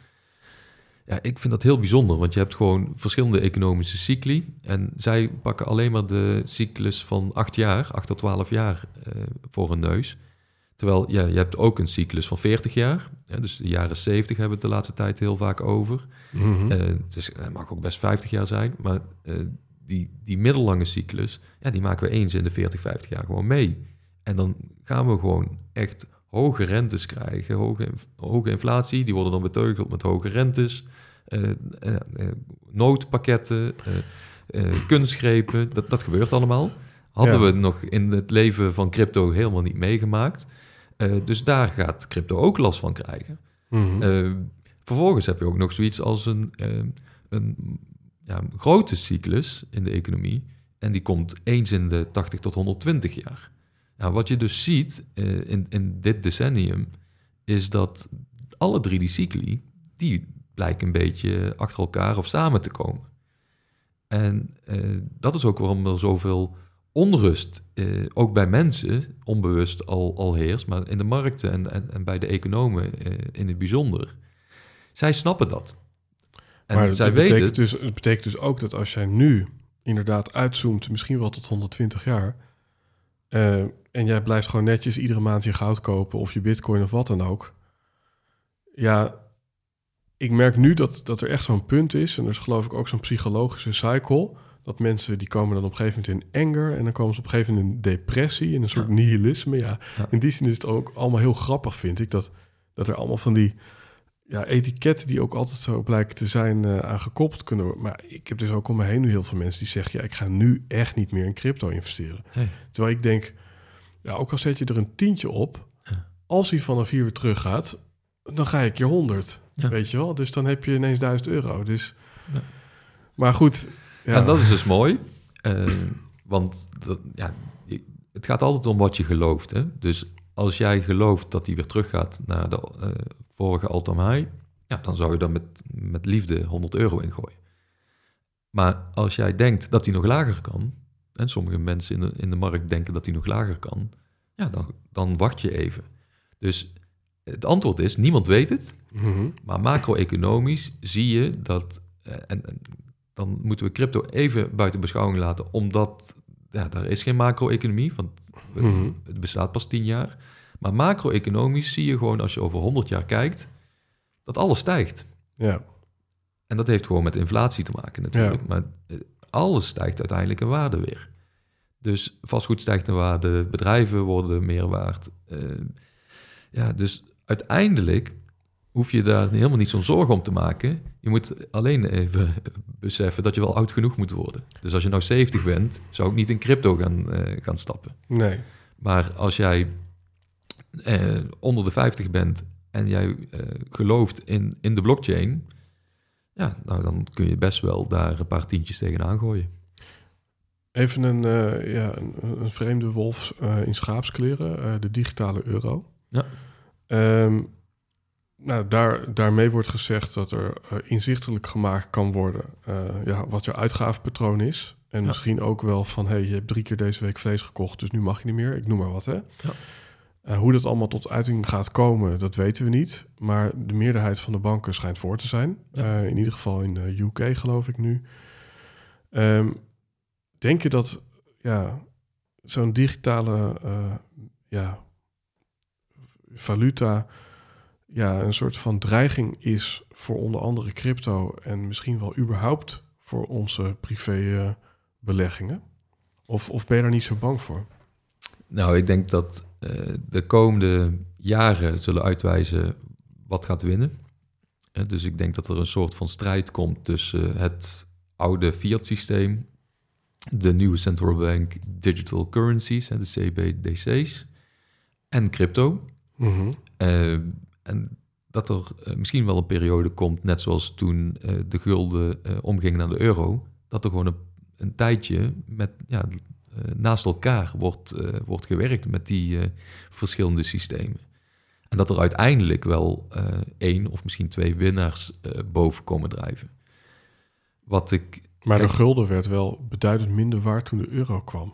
Ja, ik vind dat heel bijzonder, want je hebt gewoon verschillende economische cycli. En zij pakken alleen maar de cyclus van acht jaar, acht tot twaalf jaar voor een neus. Terwijl ja, je hebt ook een cyclus van 40 jaar. Ja, dus de jaren 70 hebben we het de laatste tijd heel vaak over. Mhm. Het, is, het mag ook best 50 jaar zijn, maar die, die middellange cyclus, ja, die maken we eens in de 40, 50 jaar gewoon mee. En dan gaan we gewoon echt hoge rentes krijgen, hoge, hoge inflatie, die worden dan beteugeld met hoge rentes, eh, eh, eh, noodpakketten, eh, eh, kunstgrepen, dat, dat gebeurt allemaal. Hadden Ja. we nog in het leven van crypto helemaal niet meegemaakt. Eh, dus daar gaat crypto ook last van krijgen. Mhm. Eh, vervolgens heb je ook nog zoiets als een, een grote cyclus in de economie. En die komt eens in de 80 tot 120 jaar. Nou, wat je dus ziet eh, in, in dit decennium, is dat alle drie die cycli, die blijken een beetje achter elkaar of samen te komen. En eh, dat is ook waarom er zoveel onrust, eh, ook bij mensen, onbewust al, al heerst, maar in de markten en, en, en bij de economen in het bijzonder. Zij snappen dat. En maar zij het weten, betekent, dus, het betekent dus ook dat als jij nu inderdaad uitzoomt, misschien wel tot 120 jaar, eh, en jij blijft gewoon netjes iedere maand je goud kopen of je bitcoin of wat dan ook. Ja, ik merk nu dat, dat er echt zo'n punt is, en er is geloof ik ook zo'n psychologische cycle, dat mensen die komen dan op een gegeven moment in anger en dan komen ze op een gegeven moment in depressie, in een soort Ja. nihilisme. Ja, Ja. in die zin is het ook allemaal heel grappig, vind ik, dat, dat er allemaal van die ja, etiketten die ook altijd zo blijken te zijn eh, aan gekoppeld kunnen worden. Maar ik heb dus ook om me heen nu heel veel mensen die zeggen... ja, ik ga nu echt niet meer in crypto investeren. Hey. Terwijl ik denk, ja, ook al zet je er een tientje op... Ja. als hij vanaf hier weer terug gaat, dan ga ik keer 100. Ja. Weet je wel? Dus dan heb je ineens 1000 euro. Dus... Ja. Maar goed, ja. En dat is dus mooi, eh, want dat, ja, je- het gaat altijd om wat je gelooft. Hè? Dus als jij gelooft dat hij weer teruggaat naar de eh, vorige all-time high, ja, dan zou je daar met, met liefde 100 euro in gooien. Maar als jij denkt dat hij nog lager kan, en sommige mensen in de, in de markt denken dat hij nog lager kan, ja, dan, dan wacht je even. Dus het antwoord is, niemand weet het, Mhm. maar macro-economisch zie je dat, eh, en, en dan moeten we crypto even buiten beschouwing laten, omdat ja, daar is geen macro-economie, want Mhm. het bestaat pas tien jaar. Maar macro-economisch zie je gewoon als je over 100 jaar kijkt, dat alles stijgt. Ja, En dat heeft gewoon met inflatie te maken natuurlijk. Maar eh, alles stijgt uiteindelijk in waarde weer. Dus vastgoed stijgt in waarde, bedrijven worden meer waard. Eh, ja, dus uiteindelijk hoef je daar helemaal niet zo'n zorgen om te maken. Je moet alleen even beseffen dat je wel oud genoeg moet worden. Dus als je nou 70 bent, zou ik niet in crypto gaan, eh, gaan stappen. nee. Maar als jij eh, onder de 50 bent en jij eh, gelooft in, in de blockchain, ja, nou dan kun je best wel daar een paar tientjes tegenaan gooien. Even een, eh, ja, een, een vreemde wolf in schaapskleren, de digitale euro. Ja. Ehm, nou, daar, daarmee wordt gezegd dat er inzichtelijk gemaakt kan worden ja, wat je uitgavenpatroon is. En Ja. misschien ook wel van, hey, je hebt drie keer deze week vlees gekocht, dus nu mag je niet meer. Ik noem maar wat, hè. Ja. Uh, hoe dat allemaal tot uiting gaat komen, dat weten we niet. Maar de meerderheid van de banken schijnt voor te zijn. Ja. Uh, in ieder geval in de UK, geloof ik nu. Um, denk je dat ja, zo'n digitale uh, ja, valuta ja, een soort van dreiging is voor onder andere crypto en misschien wel überhaupt voor onze privé beleggingen? Of, of ben je daar niet zo bang voor? Nou, ik denk dat de komende jaren zullen uitwijzen wat gaat winnen. Uh, dus ik denk dat er een soort van strijd komt tussen het oude fiat-systeem, de nieuwe central bank digital currencies, de CBDC's, en crypto. Mm -hmm. uh, en dat er misschien wel een periode komt, net zoals toen de gulden omging naar de euro, dat er gewoon een, een tijdje met ja, naast elkaar wordt, uh, wordt gewerkt met die uh, verschillende systemen. En dat er uiteindelijk wel één of misschien twee winnaars boven komen drijven. Wat ik. Maar de gulden werd wel beduidend minder waard toen de euro kwam.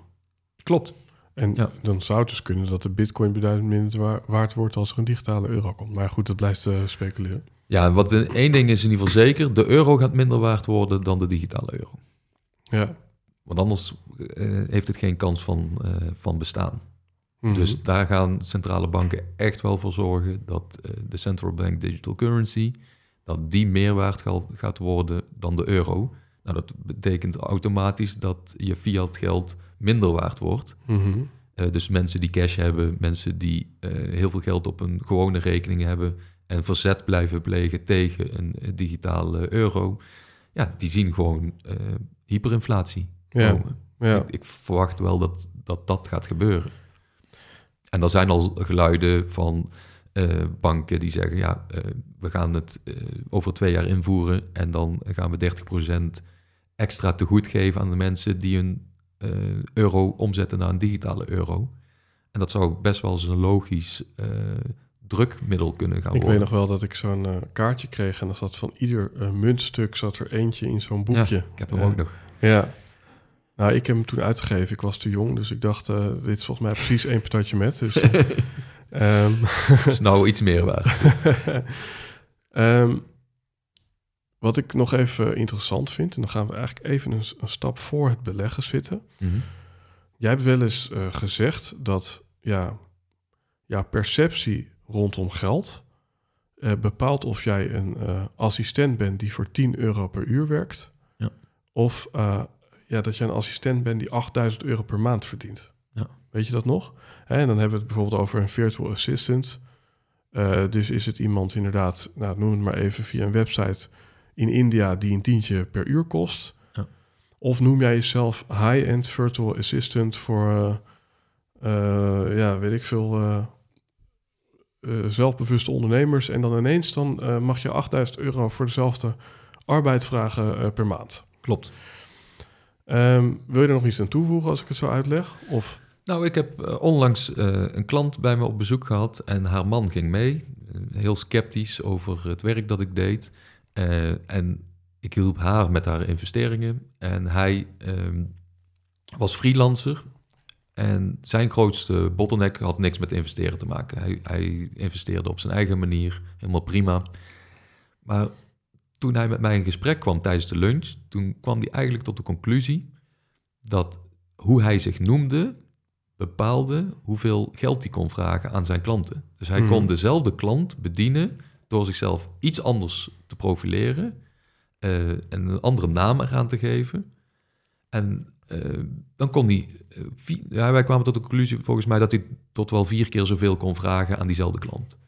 Klopt. En ja. dan zou het dus kunnen dat de bitcoin beduidend minder waard wordt als er een digitale euro komt. Maar goed, dat blijft speculeren. Ja, wat één ding is in ieder geval zeker: de euro gaat minder waard worden dan de digitale euro. Ja. Want anders heeft het geen kans van, uh, van bestaan. Mhm. Dus daar gaan centrale banken echt wel voor zorgen dat uh, de central bank digital currency, dat die meer waard gaat worden dan de euro. Nou, dat betekent automatisch dat je fiat geld minder waard wordt. -hmm. dus mensen die cash hebben, mensen die heel veel geld op een gewone rekening hebben en verzet blijven plegen tegen een digitale euro, ja, die zien gewoon hyperinflatie. Ja. komen. Ja. Ik, ik, verwacht wel dat, dat dat gaat gebeuren. En er zijn al geluiden van uh, banken die zeggen: ja, uh, we gaan het uh, over twee jaar invoeren en dan gaan we 30% extra te goed geven aan de mensen die een euro omzetten naar een digitale euro. En dat zou best wel eens een logisch drukmiddel kunnen gaan ik worden. weet nog wel dat ik zo'n kaartje kreeg en er zat van ieder muntstuk zat er eentje in zo'n boekje. Ja, ik heb hem ook nog. Ja. Nou, ik heb hem toen uitgegeven. Ik was te jong, dus ik dacht, uh, dit is volgens mij precies één patatje met. Dus, (laughs) uh, um, is nou iets meer waard. um, (laughs) wat ik nog even interessant vind, en dan gaan we eigenlijk even een, een stap voor het beleggen zitten. Mm -hmm. Jij hebt wel eens uh, gezegd dat ja, ja, perceptie rondom geld uh, bepaalt of jij een uh, assistent bent die voor 10 euro per uur werkt. Ja. Of ja, dat je een assistent bent die 8000 euro per maand verdient. Ja. Weet je dat nog? En dan hebben we het bijvoorbeeld over een virtual assistant. Uh, dus is het iemand inderdaad, nou, noem het maar even via een website in India die een tientje per uur kost. Ja. Of noem jij jezelf high-end virtual assistant voor, uh, uh, ja, weet ik veel, zelfbewuste ondernemers. En dan ineens dan mag je 8000 euro voor dezelfde arbeid vragen per maand. Klopt. Um, wil je er nog iets aan toevoegen als ik het zo uitleg? Of? Nou, ik heb uh, onlangs uh, een klant bij me op bezoek gehad en haar man ging mee. Heel sceptisch over het werk dat ik deed. En ik hielp haar met haar investeringen. En hij um, was freelancer. En zijn grootste bottleneck had niks met investeren te maken. Hij, hij investeerde op zijn eigen manier, helemaal prima. Maar toen hij met mij in gesprek kwam tijdens de lunch, toen kwam hij eigenlijk tot de conclusie dat hoe hij zich noemde bepaalde hoeveel geld hij kon vragen aan zijn klanten. Dus hij kon dezelfde klant bedienen door zichzelf iets anders te profileren eh, en een andere naam eraan te geven. En eh, dan kon hij, eh, vi- ja, wij kwamen tot de conclusie volgens mij dat hij tot wel vier keer zoveel kon vragen aan diezelfde klant.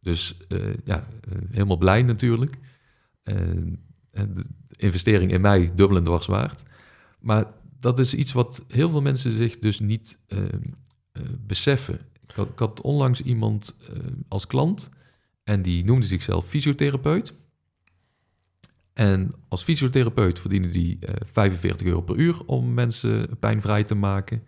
Dus ja, helemaal blij natuurlijk. En, en de investering in mij dubbel en dwars waard. Maar dat is iets wat heel veel mensen zich dus niet eh, eh, beseffen. Ik had, ik had onlangs iemand eh, als klant en die noemde zichzelf fysiotherapeut. En als fysiotherapeut verdiende die eh 45 euro per uur om mensen pijnvrij te maken.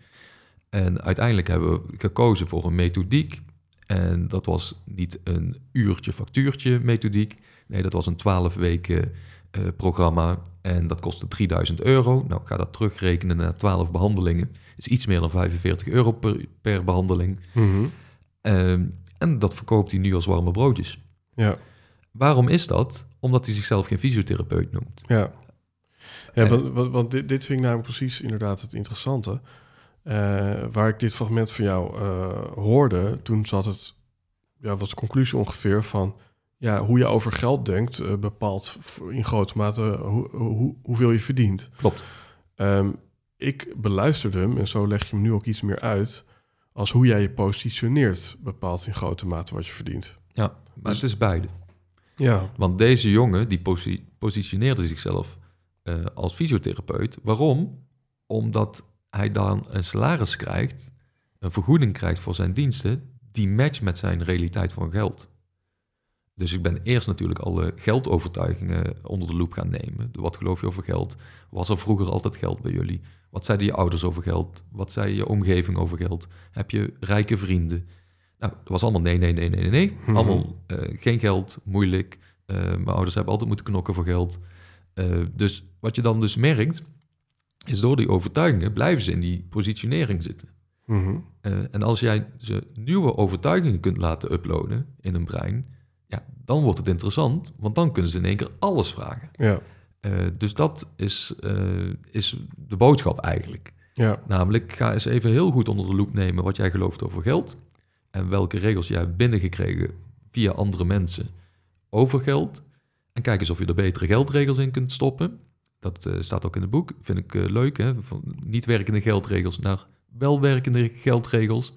En uiteindelijk hebben we gekozen voor een methodiek. En dat was niet een uurtje factuurtje methodiek. Nee, dat was een 12 weken eh, programma. En dat kostte 3000 euro. Nou, ik ga dat terugrekenen naar 12 behandelingen. is iets meer dan 45 euro per, per behandeling. Mhm. Ehm, en dat verkoopt hij nu als warme broodjes. Ja, Waarom is dat? Omdat hij zichzelf geen fysiotherapeut noemt. ja. ja En- want, want, want dit, dit vind ik namelijk precies inderdaad het interessante. Eh, waar ik dit fragment van jou eh, hoorde, toen zat het, ja, was de conclusie ongeveer van, ja, hoe je over geld denkt eh, bepaalt in grote mate hoe, hoe, hoeveel je verdient. Klopt. Ehm, ik beluisterde hem, en zo leg je hem nu ook iets meer uit, als hoe jij je positioneert bepaalt in grote mate wat je verdient. Ja, maar Dus- het is beide. Ja, Want deze jongen die posi- positioneerde zichzelf eh, als fysiotherapeut. Waarom? Omdat hij dan een salaris krijgt, een vergoeding krijgt voor zijn diensten, die matcht met zijn realiteit van geld. Dus ik ben eerst natuurlijk alle geldovertuigingen onder de loep gaan nemen. Wat geloof je over geld? Was er vroeger altijd geld bij jullie? Wat zeiden je ouders over geld? Wat zei je omgeving over geld? Heb je rijke vrienden? Nou, dat was allemaal nee, nee, nee, nee, nee. Mhm. Allemaal eh, geen geld, moeilijk. Eh, mijn ouders hebben altijd moeten knokken voor geld. Eh, dus wat je dan dus merkt, is door die overtuigingen blijven ze in die positionering zitten. Mhm. En als jij ze nieuwe overtuigingen kunt laten uploaden in een brein, ja, dan wordt het interessant, want dan kunnen ze in één keer alles vragen. ja, Eh, dus dat is, eh, is de boodschap eigenlijk. ja, Namelijk, ga eens even heel goed onder de loep nemen wat jij gelooft over geld en welke regels jij hebt binnengekregen via andere mensen over geld. En kijk eens of je er betere geldregels in kunt stoppen. Dat eh, staat ook in het boek. Vind ik leuk, hè? Van niet werkende geldregels naar wel werkende geldregels.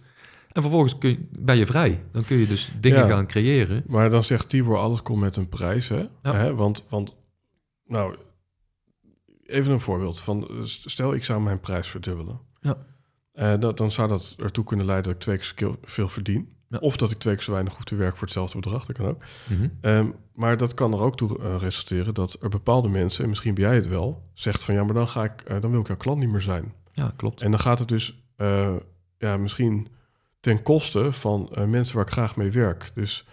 En vervolgens kun je, ben je vrij. Dan kun je dus dingen Ja. gaan creëren. Maar dan zegt Tibor, alles komt met een prijs, hè? Ja. Hè? Want, want, nou, even een voorbeeld. Van, stel, ik zou mijn prijs verdubbelen. Ja. Eh, dat, dan zou dat ertoe kunnen leiden dat ik twee keer veel verdien. Ja. Of dat ik twee keer zo weinig hoef te werken voor hetzelfde bedrag. Dat kan ook. Mhm. Ehm, maar dat kan er ook toe eh, resulteren dat er bepaalde mensen, en misschien ben jij het wel, zegt van ja, maar dan, ga ik, eh, dan wil ik jouw klant niet meer zijn. Ja, klopt. En dan gaat het dus ja, misschien ten koste van eh, mensen waar ik graag mee werk. Dus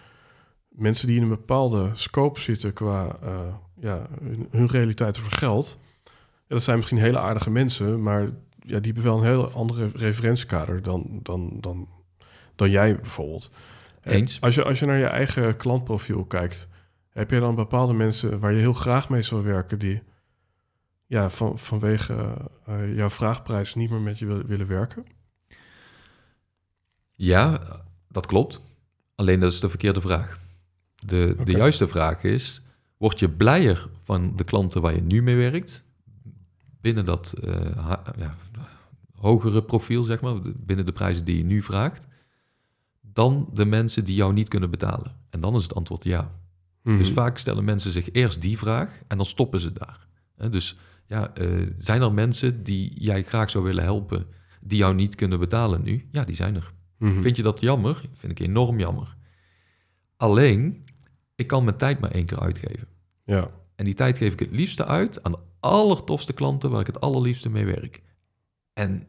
mensen die in een bepaalde scope zitten qua eh, ja, hun, hun realiteit over geld. Ja, dat zijn misschien hele aardige mensen, maar ja, die hebben wel een heel andere referentiekader dan, dan, dan, dan jij bijvoorbeeld. En Eens. Als je, als je naar je eigen klantprofiel kijkt, heb je dan bepaalde mensen waar je heel graag mee zou werken, die ja, van, vanwege eh, jouw vraagprijs niet meer met je wil- willen werken? Ja, dat klopt. Alleen dat is de verkeerde vraag. De, de juiste vraag is: word je blijer van de klanten waar je nu mee werkt? Binnen dat eh, ha- ja, hogere profiel, zeg maar, binnen de prijzen die je nu vraagt, dan de mensen die jou niet kunnen betalen? En dan is het antwoord ja. Mhm. Dus vaak stellen mensen zich eerst die vraag en dan stoppen ze daar. Dus ja, eh, zijn er mensen die jij graag zou willen helpen, die jou niet kunnen betalen nu? Ja, die zijn er. Mhm. Vind je dat jammer? Vind ik enorm jammer. Alleen, ik kan mijn tijd maar één keer uitgeven. Ja, En die tijd geef ik het liefste uit aan de allertofste klanten waar ik het allerliefste mee werk. En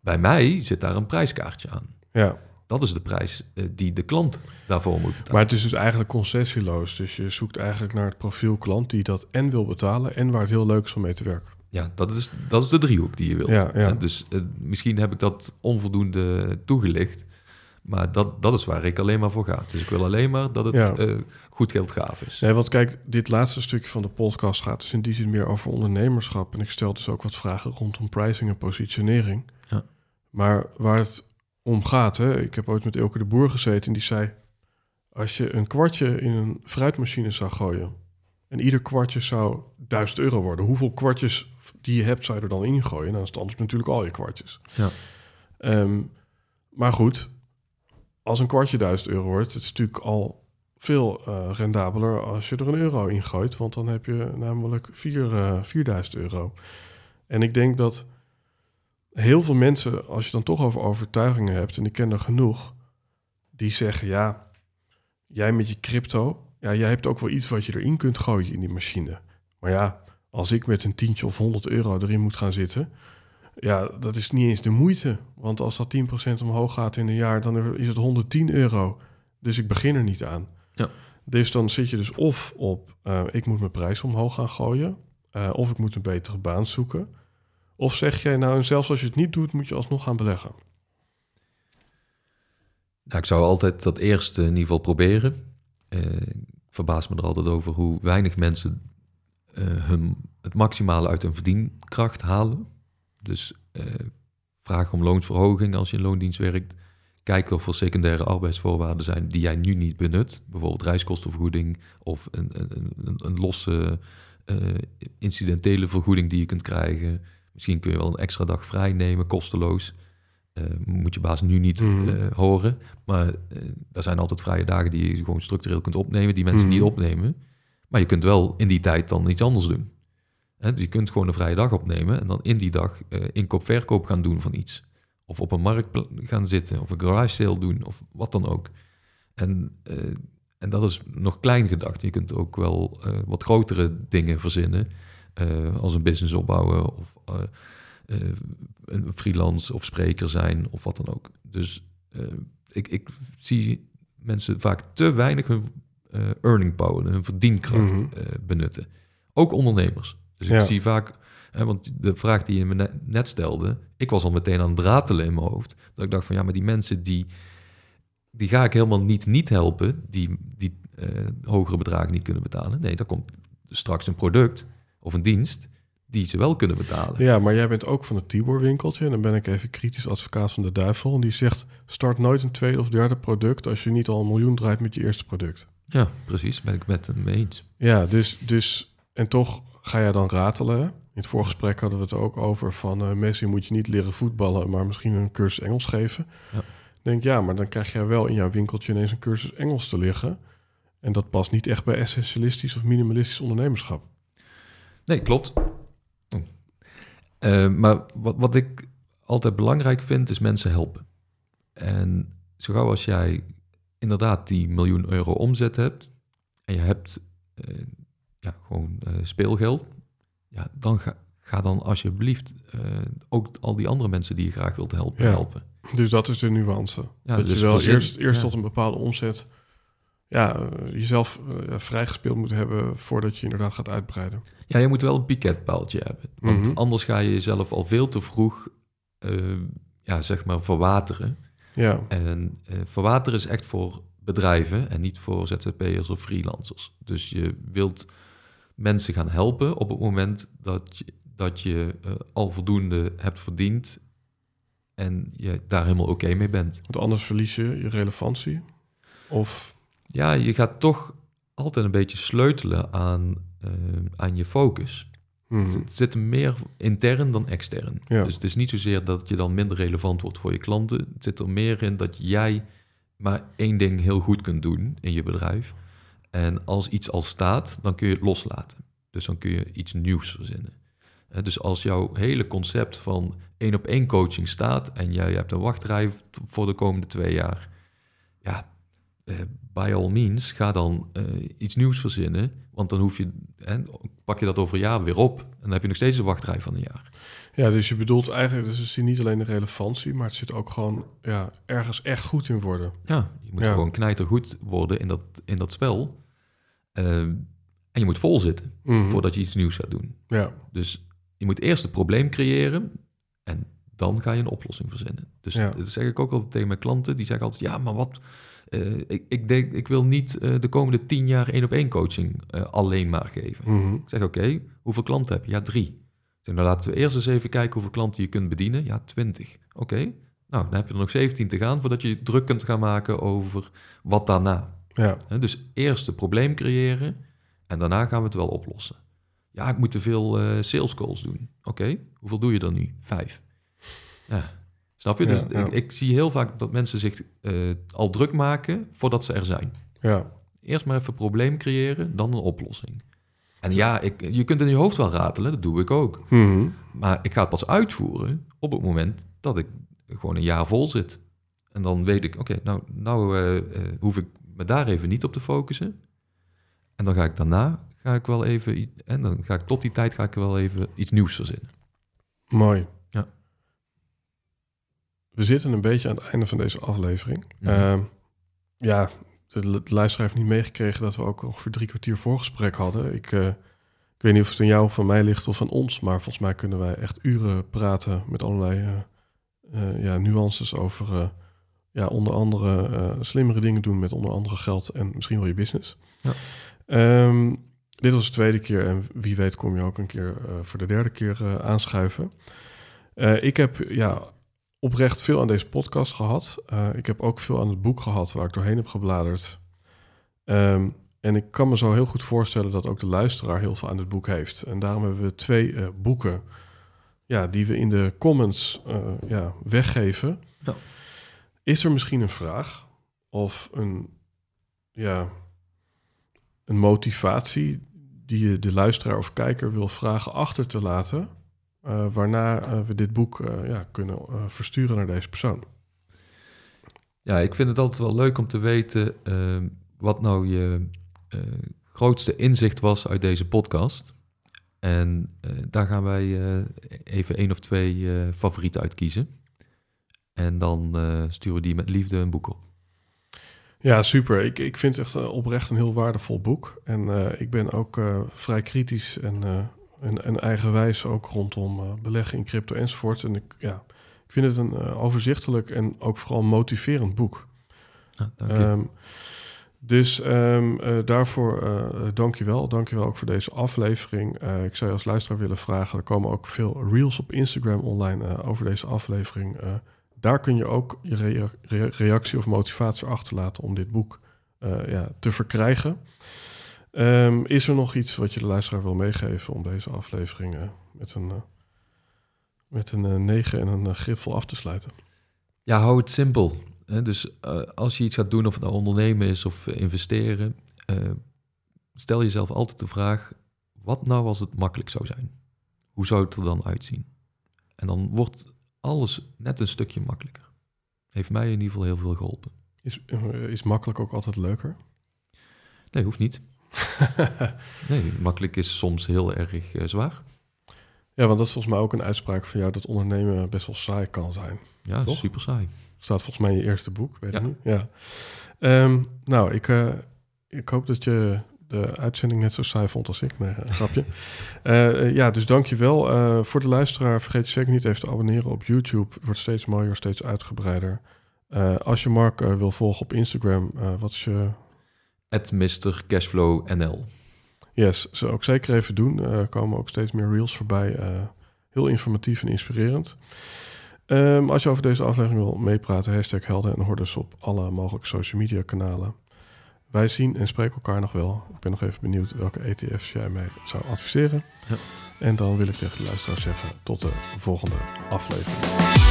bij mij zit daar een prijskaartje aan. ja. Dat is de prijs eh, die de klant daarvoor moet betalen. Maar het is dus eigenlijk concessieloos. Dus je zoekt eigenlijk naar het profiel klant die dat en wil betalen en waar het heel leuk is om mee te werken. Ja, dat is, dat is de driehoek die je wilt. Ja, Dus eh, misschien heb ik dat onvoldoende toegelicht. Maar dat, dat is waar ik alleen maar voor ga. Dus ik wil alleen maar dat het Ja. eh, goed geldgaaf is. Nee, want kijk, dit laatste stukje van de podcast gaat dus in die zin meer over ondernemerschap. En ik stel dus ook wat vragen rondom pricing en positionering. Ja. Maar waar het om gaat, hè, ik heb ooit met Elke de Boer gezeten en die zei... als je een kwartje in een fruitmachine zou gooien... en ieder kwartje zou 1000 euro worden... hoeveel kwartjes die je hebt zou je er dan ingooien? Dat is het anders natuurlijk al je kwartjes. Ja. Ehm, maar goed, als een kwartje 1000 euro wordt... het is natuurlijk al veel eh, rendabeler als je er een euro in gooit... want dan heb je namelijk vier, eh 4000 euro. En ik denk dat heel veel mensen, als je dan toch over overtuigingen hebt, en ik ken er genoeg, die zeggen: Ja, jij met je crypto, ja, jij hebt ook wel iets wat je erin kunt gooien in die machine. Maar ja, als ik met een tientje of 100 euro erin moet gaan zitten, ja, dat is niet eens de moeite. Want als dat 10% omhoog gaat in een jaar, dan is het 110 euro. Dus ik begin er niet aan. Ja. Dus dan zit je dus of op, eh, ik moet mijn prijs omhoog gaan gooien, eh, of ik moet een betere baan zoeken. Of zeg jij nou, en zelfs als je het niet doet, moet je alsnog gaan beleggen. Nou, ik zou altijd dat eerst in ieder geval proberen. Uh, ik verbaas me er altijd over hoe weinig mensen hun, het maximale uit hun verdienkracht halen. Dus uh, vraag om loonsverhoging als je in loondienst werkt. Kijken of er secundaire arbeidsvoorwaarden zijn die jij nu niet benut. Bijvoorbeeld reiskostenvergoeding of een, een, een, een losse incidentele vergoeding die je kunt krijgen. Misschien kun je wel een extra dag vrij nemen, kosteloos. Uh, moet je baas nu niet mm. uh, horen. Maar er zijn altijd vrije dagen die je gewoon structureel kunt opnemen, die mensen mm. niet opnemen. Maar je kunt wel in die tijd dan iets anders doen. Dus je kunt gewoon een vrije dag opnemen en dan in die dag inkoop-verkoop gaan doen van iets. Of op een markt gaan zitten, of een garage sale doen, of wat dan ook. En, en dat is nog klein gedacht. Je kunt ook wel wat grotere dingen verzinnen, als een business opbouwen of uh, een freelance of spreker zijn of wat dan ook. Dus uh, ik, ik zie mensen vaak te weinig hun uh, earning power, hun verdienkracht mm -hmm. benutten. Ook ondernemers. Dus ja. ik zie vaak, hè, want de vraag die je me net stelde, ik was al meteen aan het ratelen in mijn hoofd. Dat ik dacht van ja, maar die mensen die, die ga ik helemaal niet niet helpen, die, die hogere bedragen niet kunnen betalen. Nee, daar komt straks een product of een dienst die ze wel kunnen betalen. Ja, maar jij bent ook van het Tibor-winkeltje. En dan ben ik even kritisch advocaat van de duivel. En die zegt, start nooit een tweede of derde product... als je niet al een miljoen draait met je eerste product. Ja, precies. Ben ik met hem eens. Ja, dus, dus... En toch ga jij dan ratelen. In het voorgesprek hadden we het ook over van... Uh, Messi moet je niet leren voetballen, maar misschien een cursus Engels geven. Ja. denk, ja, maar dan krijg jij wel in jouw winkeltje ineens een cursus Engels te liggen. En dat past niet echt bij essentialistisch of minimalistisch ondernemerschap. Nee, klopt. Uh, maar wat, wat ik altijd belangrijk vind, is mensen helpen. En zo gauw als jij inderdaad die miljoen euro omzet hebt en je hebt uh, ja, gewoon uh, speelgeld, ja, dan ga, ga dan alsjeblieft ook al die andere mensen die je graag wilt helpen, ja. helpen. Dus dat is de nuance. Ja, dat dus je wel verzin, eerst, eerst ja. tot een bepaalde omzet ja, jezelf vrijgespeeld moet hebben voordat je inderdaad gaat uitbreiden. Ja, je moet wel een piketpaaltje hebben. Want mm -hmm. anders ga je jezelf al veel te vroeg, ja, zeg maar, verwateren. Ja. En uh, verwateren is echt voor bedrijven en niet voor ZZP'ers of freelancers. Dus je wilt mensen gaan helpen op het moment dat je, dat je uh, al voldoende hebt verdiend en je daar helemaal oké okay mee bent. Want anders verlies je je relevantie? Of... Ja, je gaat toch altijd een beetje sleutelen aan uh, aan je focus. Mm. Het, het zit meer intern dan extern. Ja. Dus het is niet zozeer dat je dan minder relevant wordt voor je klanten. Het zit er meer in dat jij maar één ding heel goed kunt doen in je bedrijf. En als iets al staat, dan kun je het loslaten. Dus dan kun je iets nieuws verzinnen. Dus als jouw hele concept van één op één coaching staat en jij hebt een wachtrij voor de komende twee jaar, ja, uh, by all means, ga dan uh, iets nieuws verzinnen. Want dan hoef je, hè, pak je dat over een jaar weer op. En dan heb je nog steeds een wachtrij van een jaar. Ja, dus je bedoelt eigenlijk, dus is niet alleen de relevantie, maar het zit ook gewoon ja, ergens echt goed in worden. Ja, je moet ja. gewoon knijtergoed worden in dat, in dat spel. Uh, en je moet vol zitten mm -hmm. voordat je iets nieuws gaat doen. Ja. Dus je moet eerst het probleem creëren en dan ga je een oplossing verzinnen. Dus ja. dat zeg ik ook altijd tegen mijn klanten. Die zeggen altijd, ja, maar wat, uh, ik, ik, denk, ik wil niet uh, de komende tien jaar één op één coaching uh, alleen maar geven. Mm -hmm. Ik zeg, oké, okay, hoeveel klanten heb je? Ja, drie. Ik zeg, nou laten we eerst eens even kijken hoeveel klanten je kunt bedienen. Ja, twintig. Oké, okay. nou dan heb je er nog 17 te gaan voordat je druk kunt gaan maken over wat daarna. Ja. Dus eerst het probleem creëren en daarna gaan we het wel oplossen. Ja, ik moet te veel sales calls doen. Oké, okay. hoeveel doe je er nu? Vijf. Ja, Snap je? dus. Ik, ik, zie heel vaak dat mensen zich uh, al druk maken voordat ze er zijn. Ja. Eerst maar even een probleem creëren, dan een oplossing. En ja, ik, je kunt in je hoofd wel ratelen, dat doe ik ook. Mm -hmm. Maar ik ga het pas uitvoeren op het moment dat ik gewoon een jaar vol zit. En dan weet ik, oké, okay, nou, nou uh, uh, hoef ik me daar even niet op te focussen. En dan ga ik daarna, ga ik wel even, en dan ga ik tot die tijd ga ik wel even iets nieuws verzinnen. Mooi we zitten een beetje aan het einde van deze aflevering. Ja, uh, ja de, de luisteraar heeft niet meegekregen dat we ook ongeveer drie kwartier voorgesprek hadden. Ik, uh, ik weet niet of het aan jou of van mij ligt of van ons, maar volgens mij kunnen wij echt uren praten met allerlei uh, ja, nuances over ja, onder andere eh, slimmere dingen doen met onder andere geld en misschien wel je business. Ja. Ehm, dit was de tweede keer en wie weet kom je ook een keer eh, voor de derde keer eh, aanschuiven. Eh, ik heb ja, oprecht veel aan deze podcast gehad. Eh, ik heb ook veel aan het boek gehad waar ik doorheen heb gebladerd. Ehm, en ik kan me zo heel goed voorstellen dat ook de luisteraar heel veel aan het boek heeft. En daarom hebben we twee eh, boeken ja, die we in de comments eh, ja, weggeven. Ja. Is er misschien een vraag of een, ja, een motivatie die je de luisteraar of kijker wil vragen achter te laten, eh, waarna eh, we dit boek eh, ja, kunnen versturen naar deze persoon? Ja, ik vind het altijd wel leuk om te weten ehm, wat nou je grootste inzicht was uit deze podcast. En daar gaan wij even één of twee favorieten uitkiezen. En dan sturen we die met liefde een boek op. Ja, super. Ik, ik vind het echt oprecht een heel waardevol boek. En ik ben ook vrij kritisch en, en, en eigenwijs ook rondom eh, beleggen in crypto enzovoort. En ik, ja, ik vind het een eh, overzichtelijk en ook vooral motiverend boek. Ehm, dus ehm, eh, daarvoor dank je wel. Dank je wel ook voor deze aflevering. Ik zou je als luisteraar willen vragen. Er komen ook veel reels op Instagram online over deze aflevering. Daar kun je ook je rea- rea- reactie of motivatie achterlaten om dit boek ja, te verkrijgen. Ehm, is er nog iets wat je de luisteraar wil meegeven om deze aflevering eh, met een, eh, met een eh, 9 en een griffel af te sluiten? Ja, hou het simpel. Hè? Dus als je iets gaat doen, of het nou ondernemen is of investeren, stel jezelf altijd de vraag: wat nou als het makkelijk zou zijn? Hoe zou het er dan uitzien? En dan wordt alles net een stukje makkelijker. Heeft mij in ieder geval heel veel geholpen. Is, is makkelijk ook altijd leuker? Nee, hoeft niet. (laughs) Nee, makkelijk is soms heel erg eh, zwaar. Ja, want dat is volgens mij ook een uitspraak van jou dat ondernemen best wel saai kan zijn. Ja, Toch? super saai. Staat volgens mij in je eerste boek, weet ik Ja. niet. Ja. Ehm, nou, ik, eh, ik hoop dat je de uitzending net zo saai vond als ik. Nee, een grapje. (laughs) Eh, eh, ja, dus dankjewel. Uh, voor de luisteraar, vergeet je zeker niet even te abonneren op YouTube. Het wordt steeds mooier, steeds uitgebreider. Als je Mark wil volgen op Instagram, wat is je... At Mr. Cashflow NL. Yes, zou ook zeker even doen. Er komen ook steeds meer reels voorbij. eh, heel informatief en inspirerend. Ehm, als je over deze aflevering wil meepraten, hashtag helden en hordes op alle mogelijke social media kanalen. Wij zien en spreken elkaar nog wel. Ik ben nog even benieuwd welke ETF's jij mij zou adviseren. Ja. En dan wil ik tegen de luisteraar zeggen tot de volgende aflevering.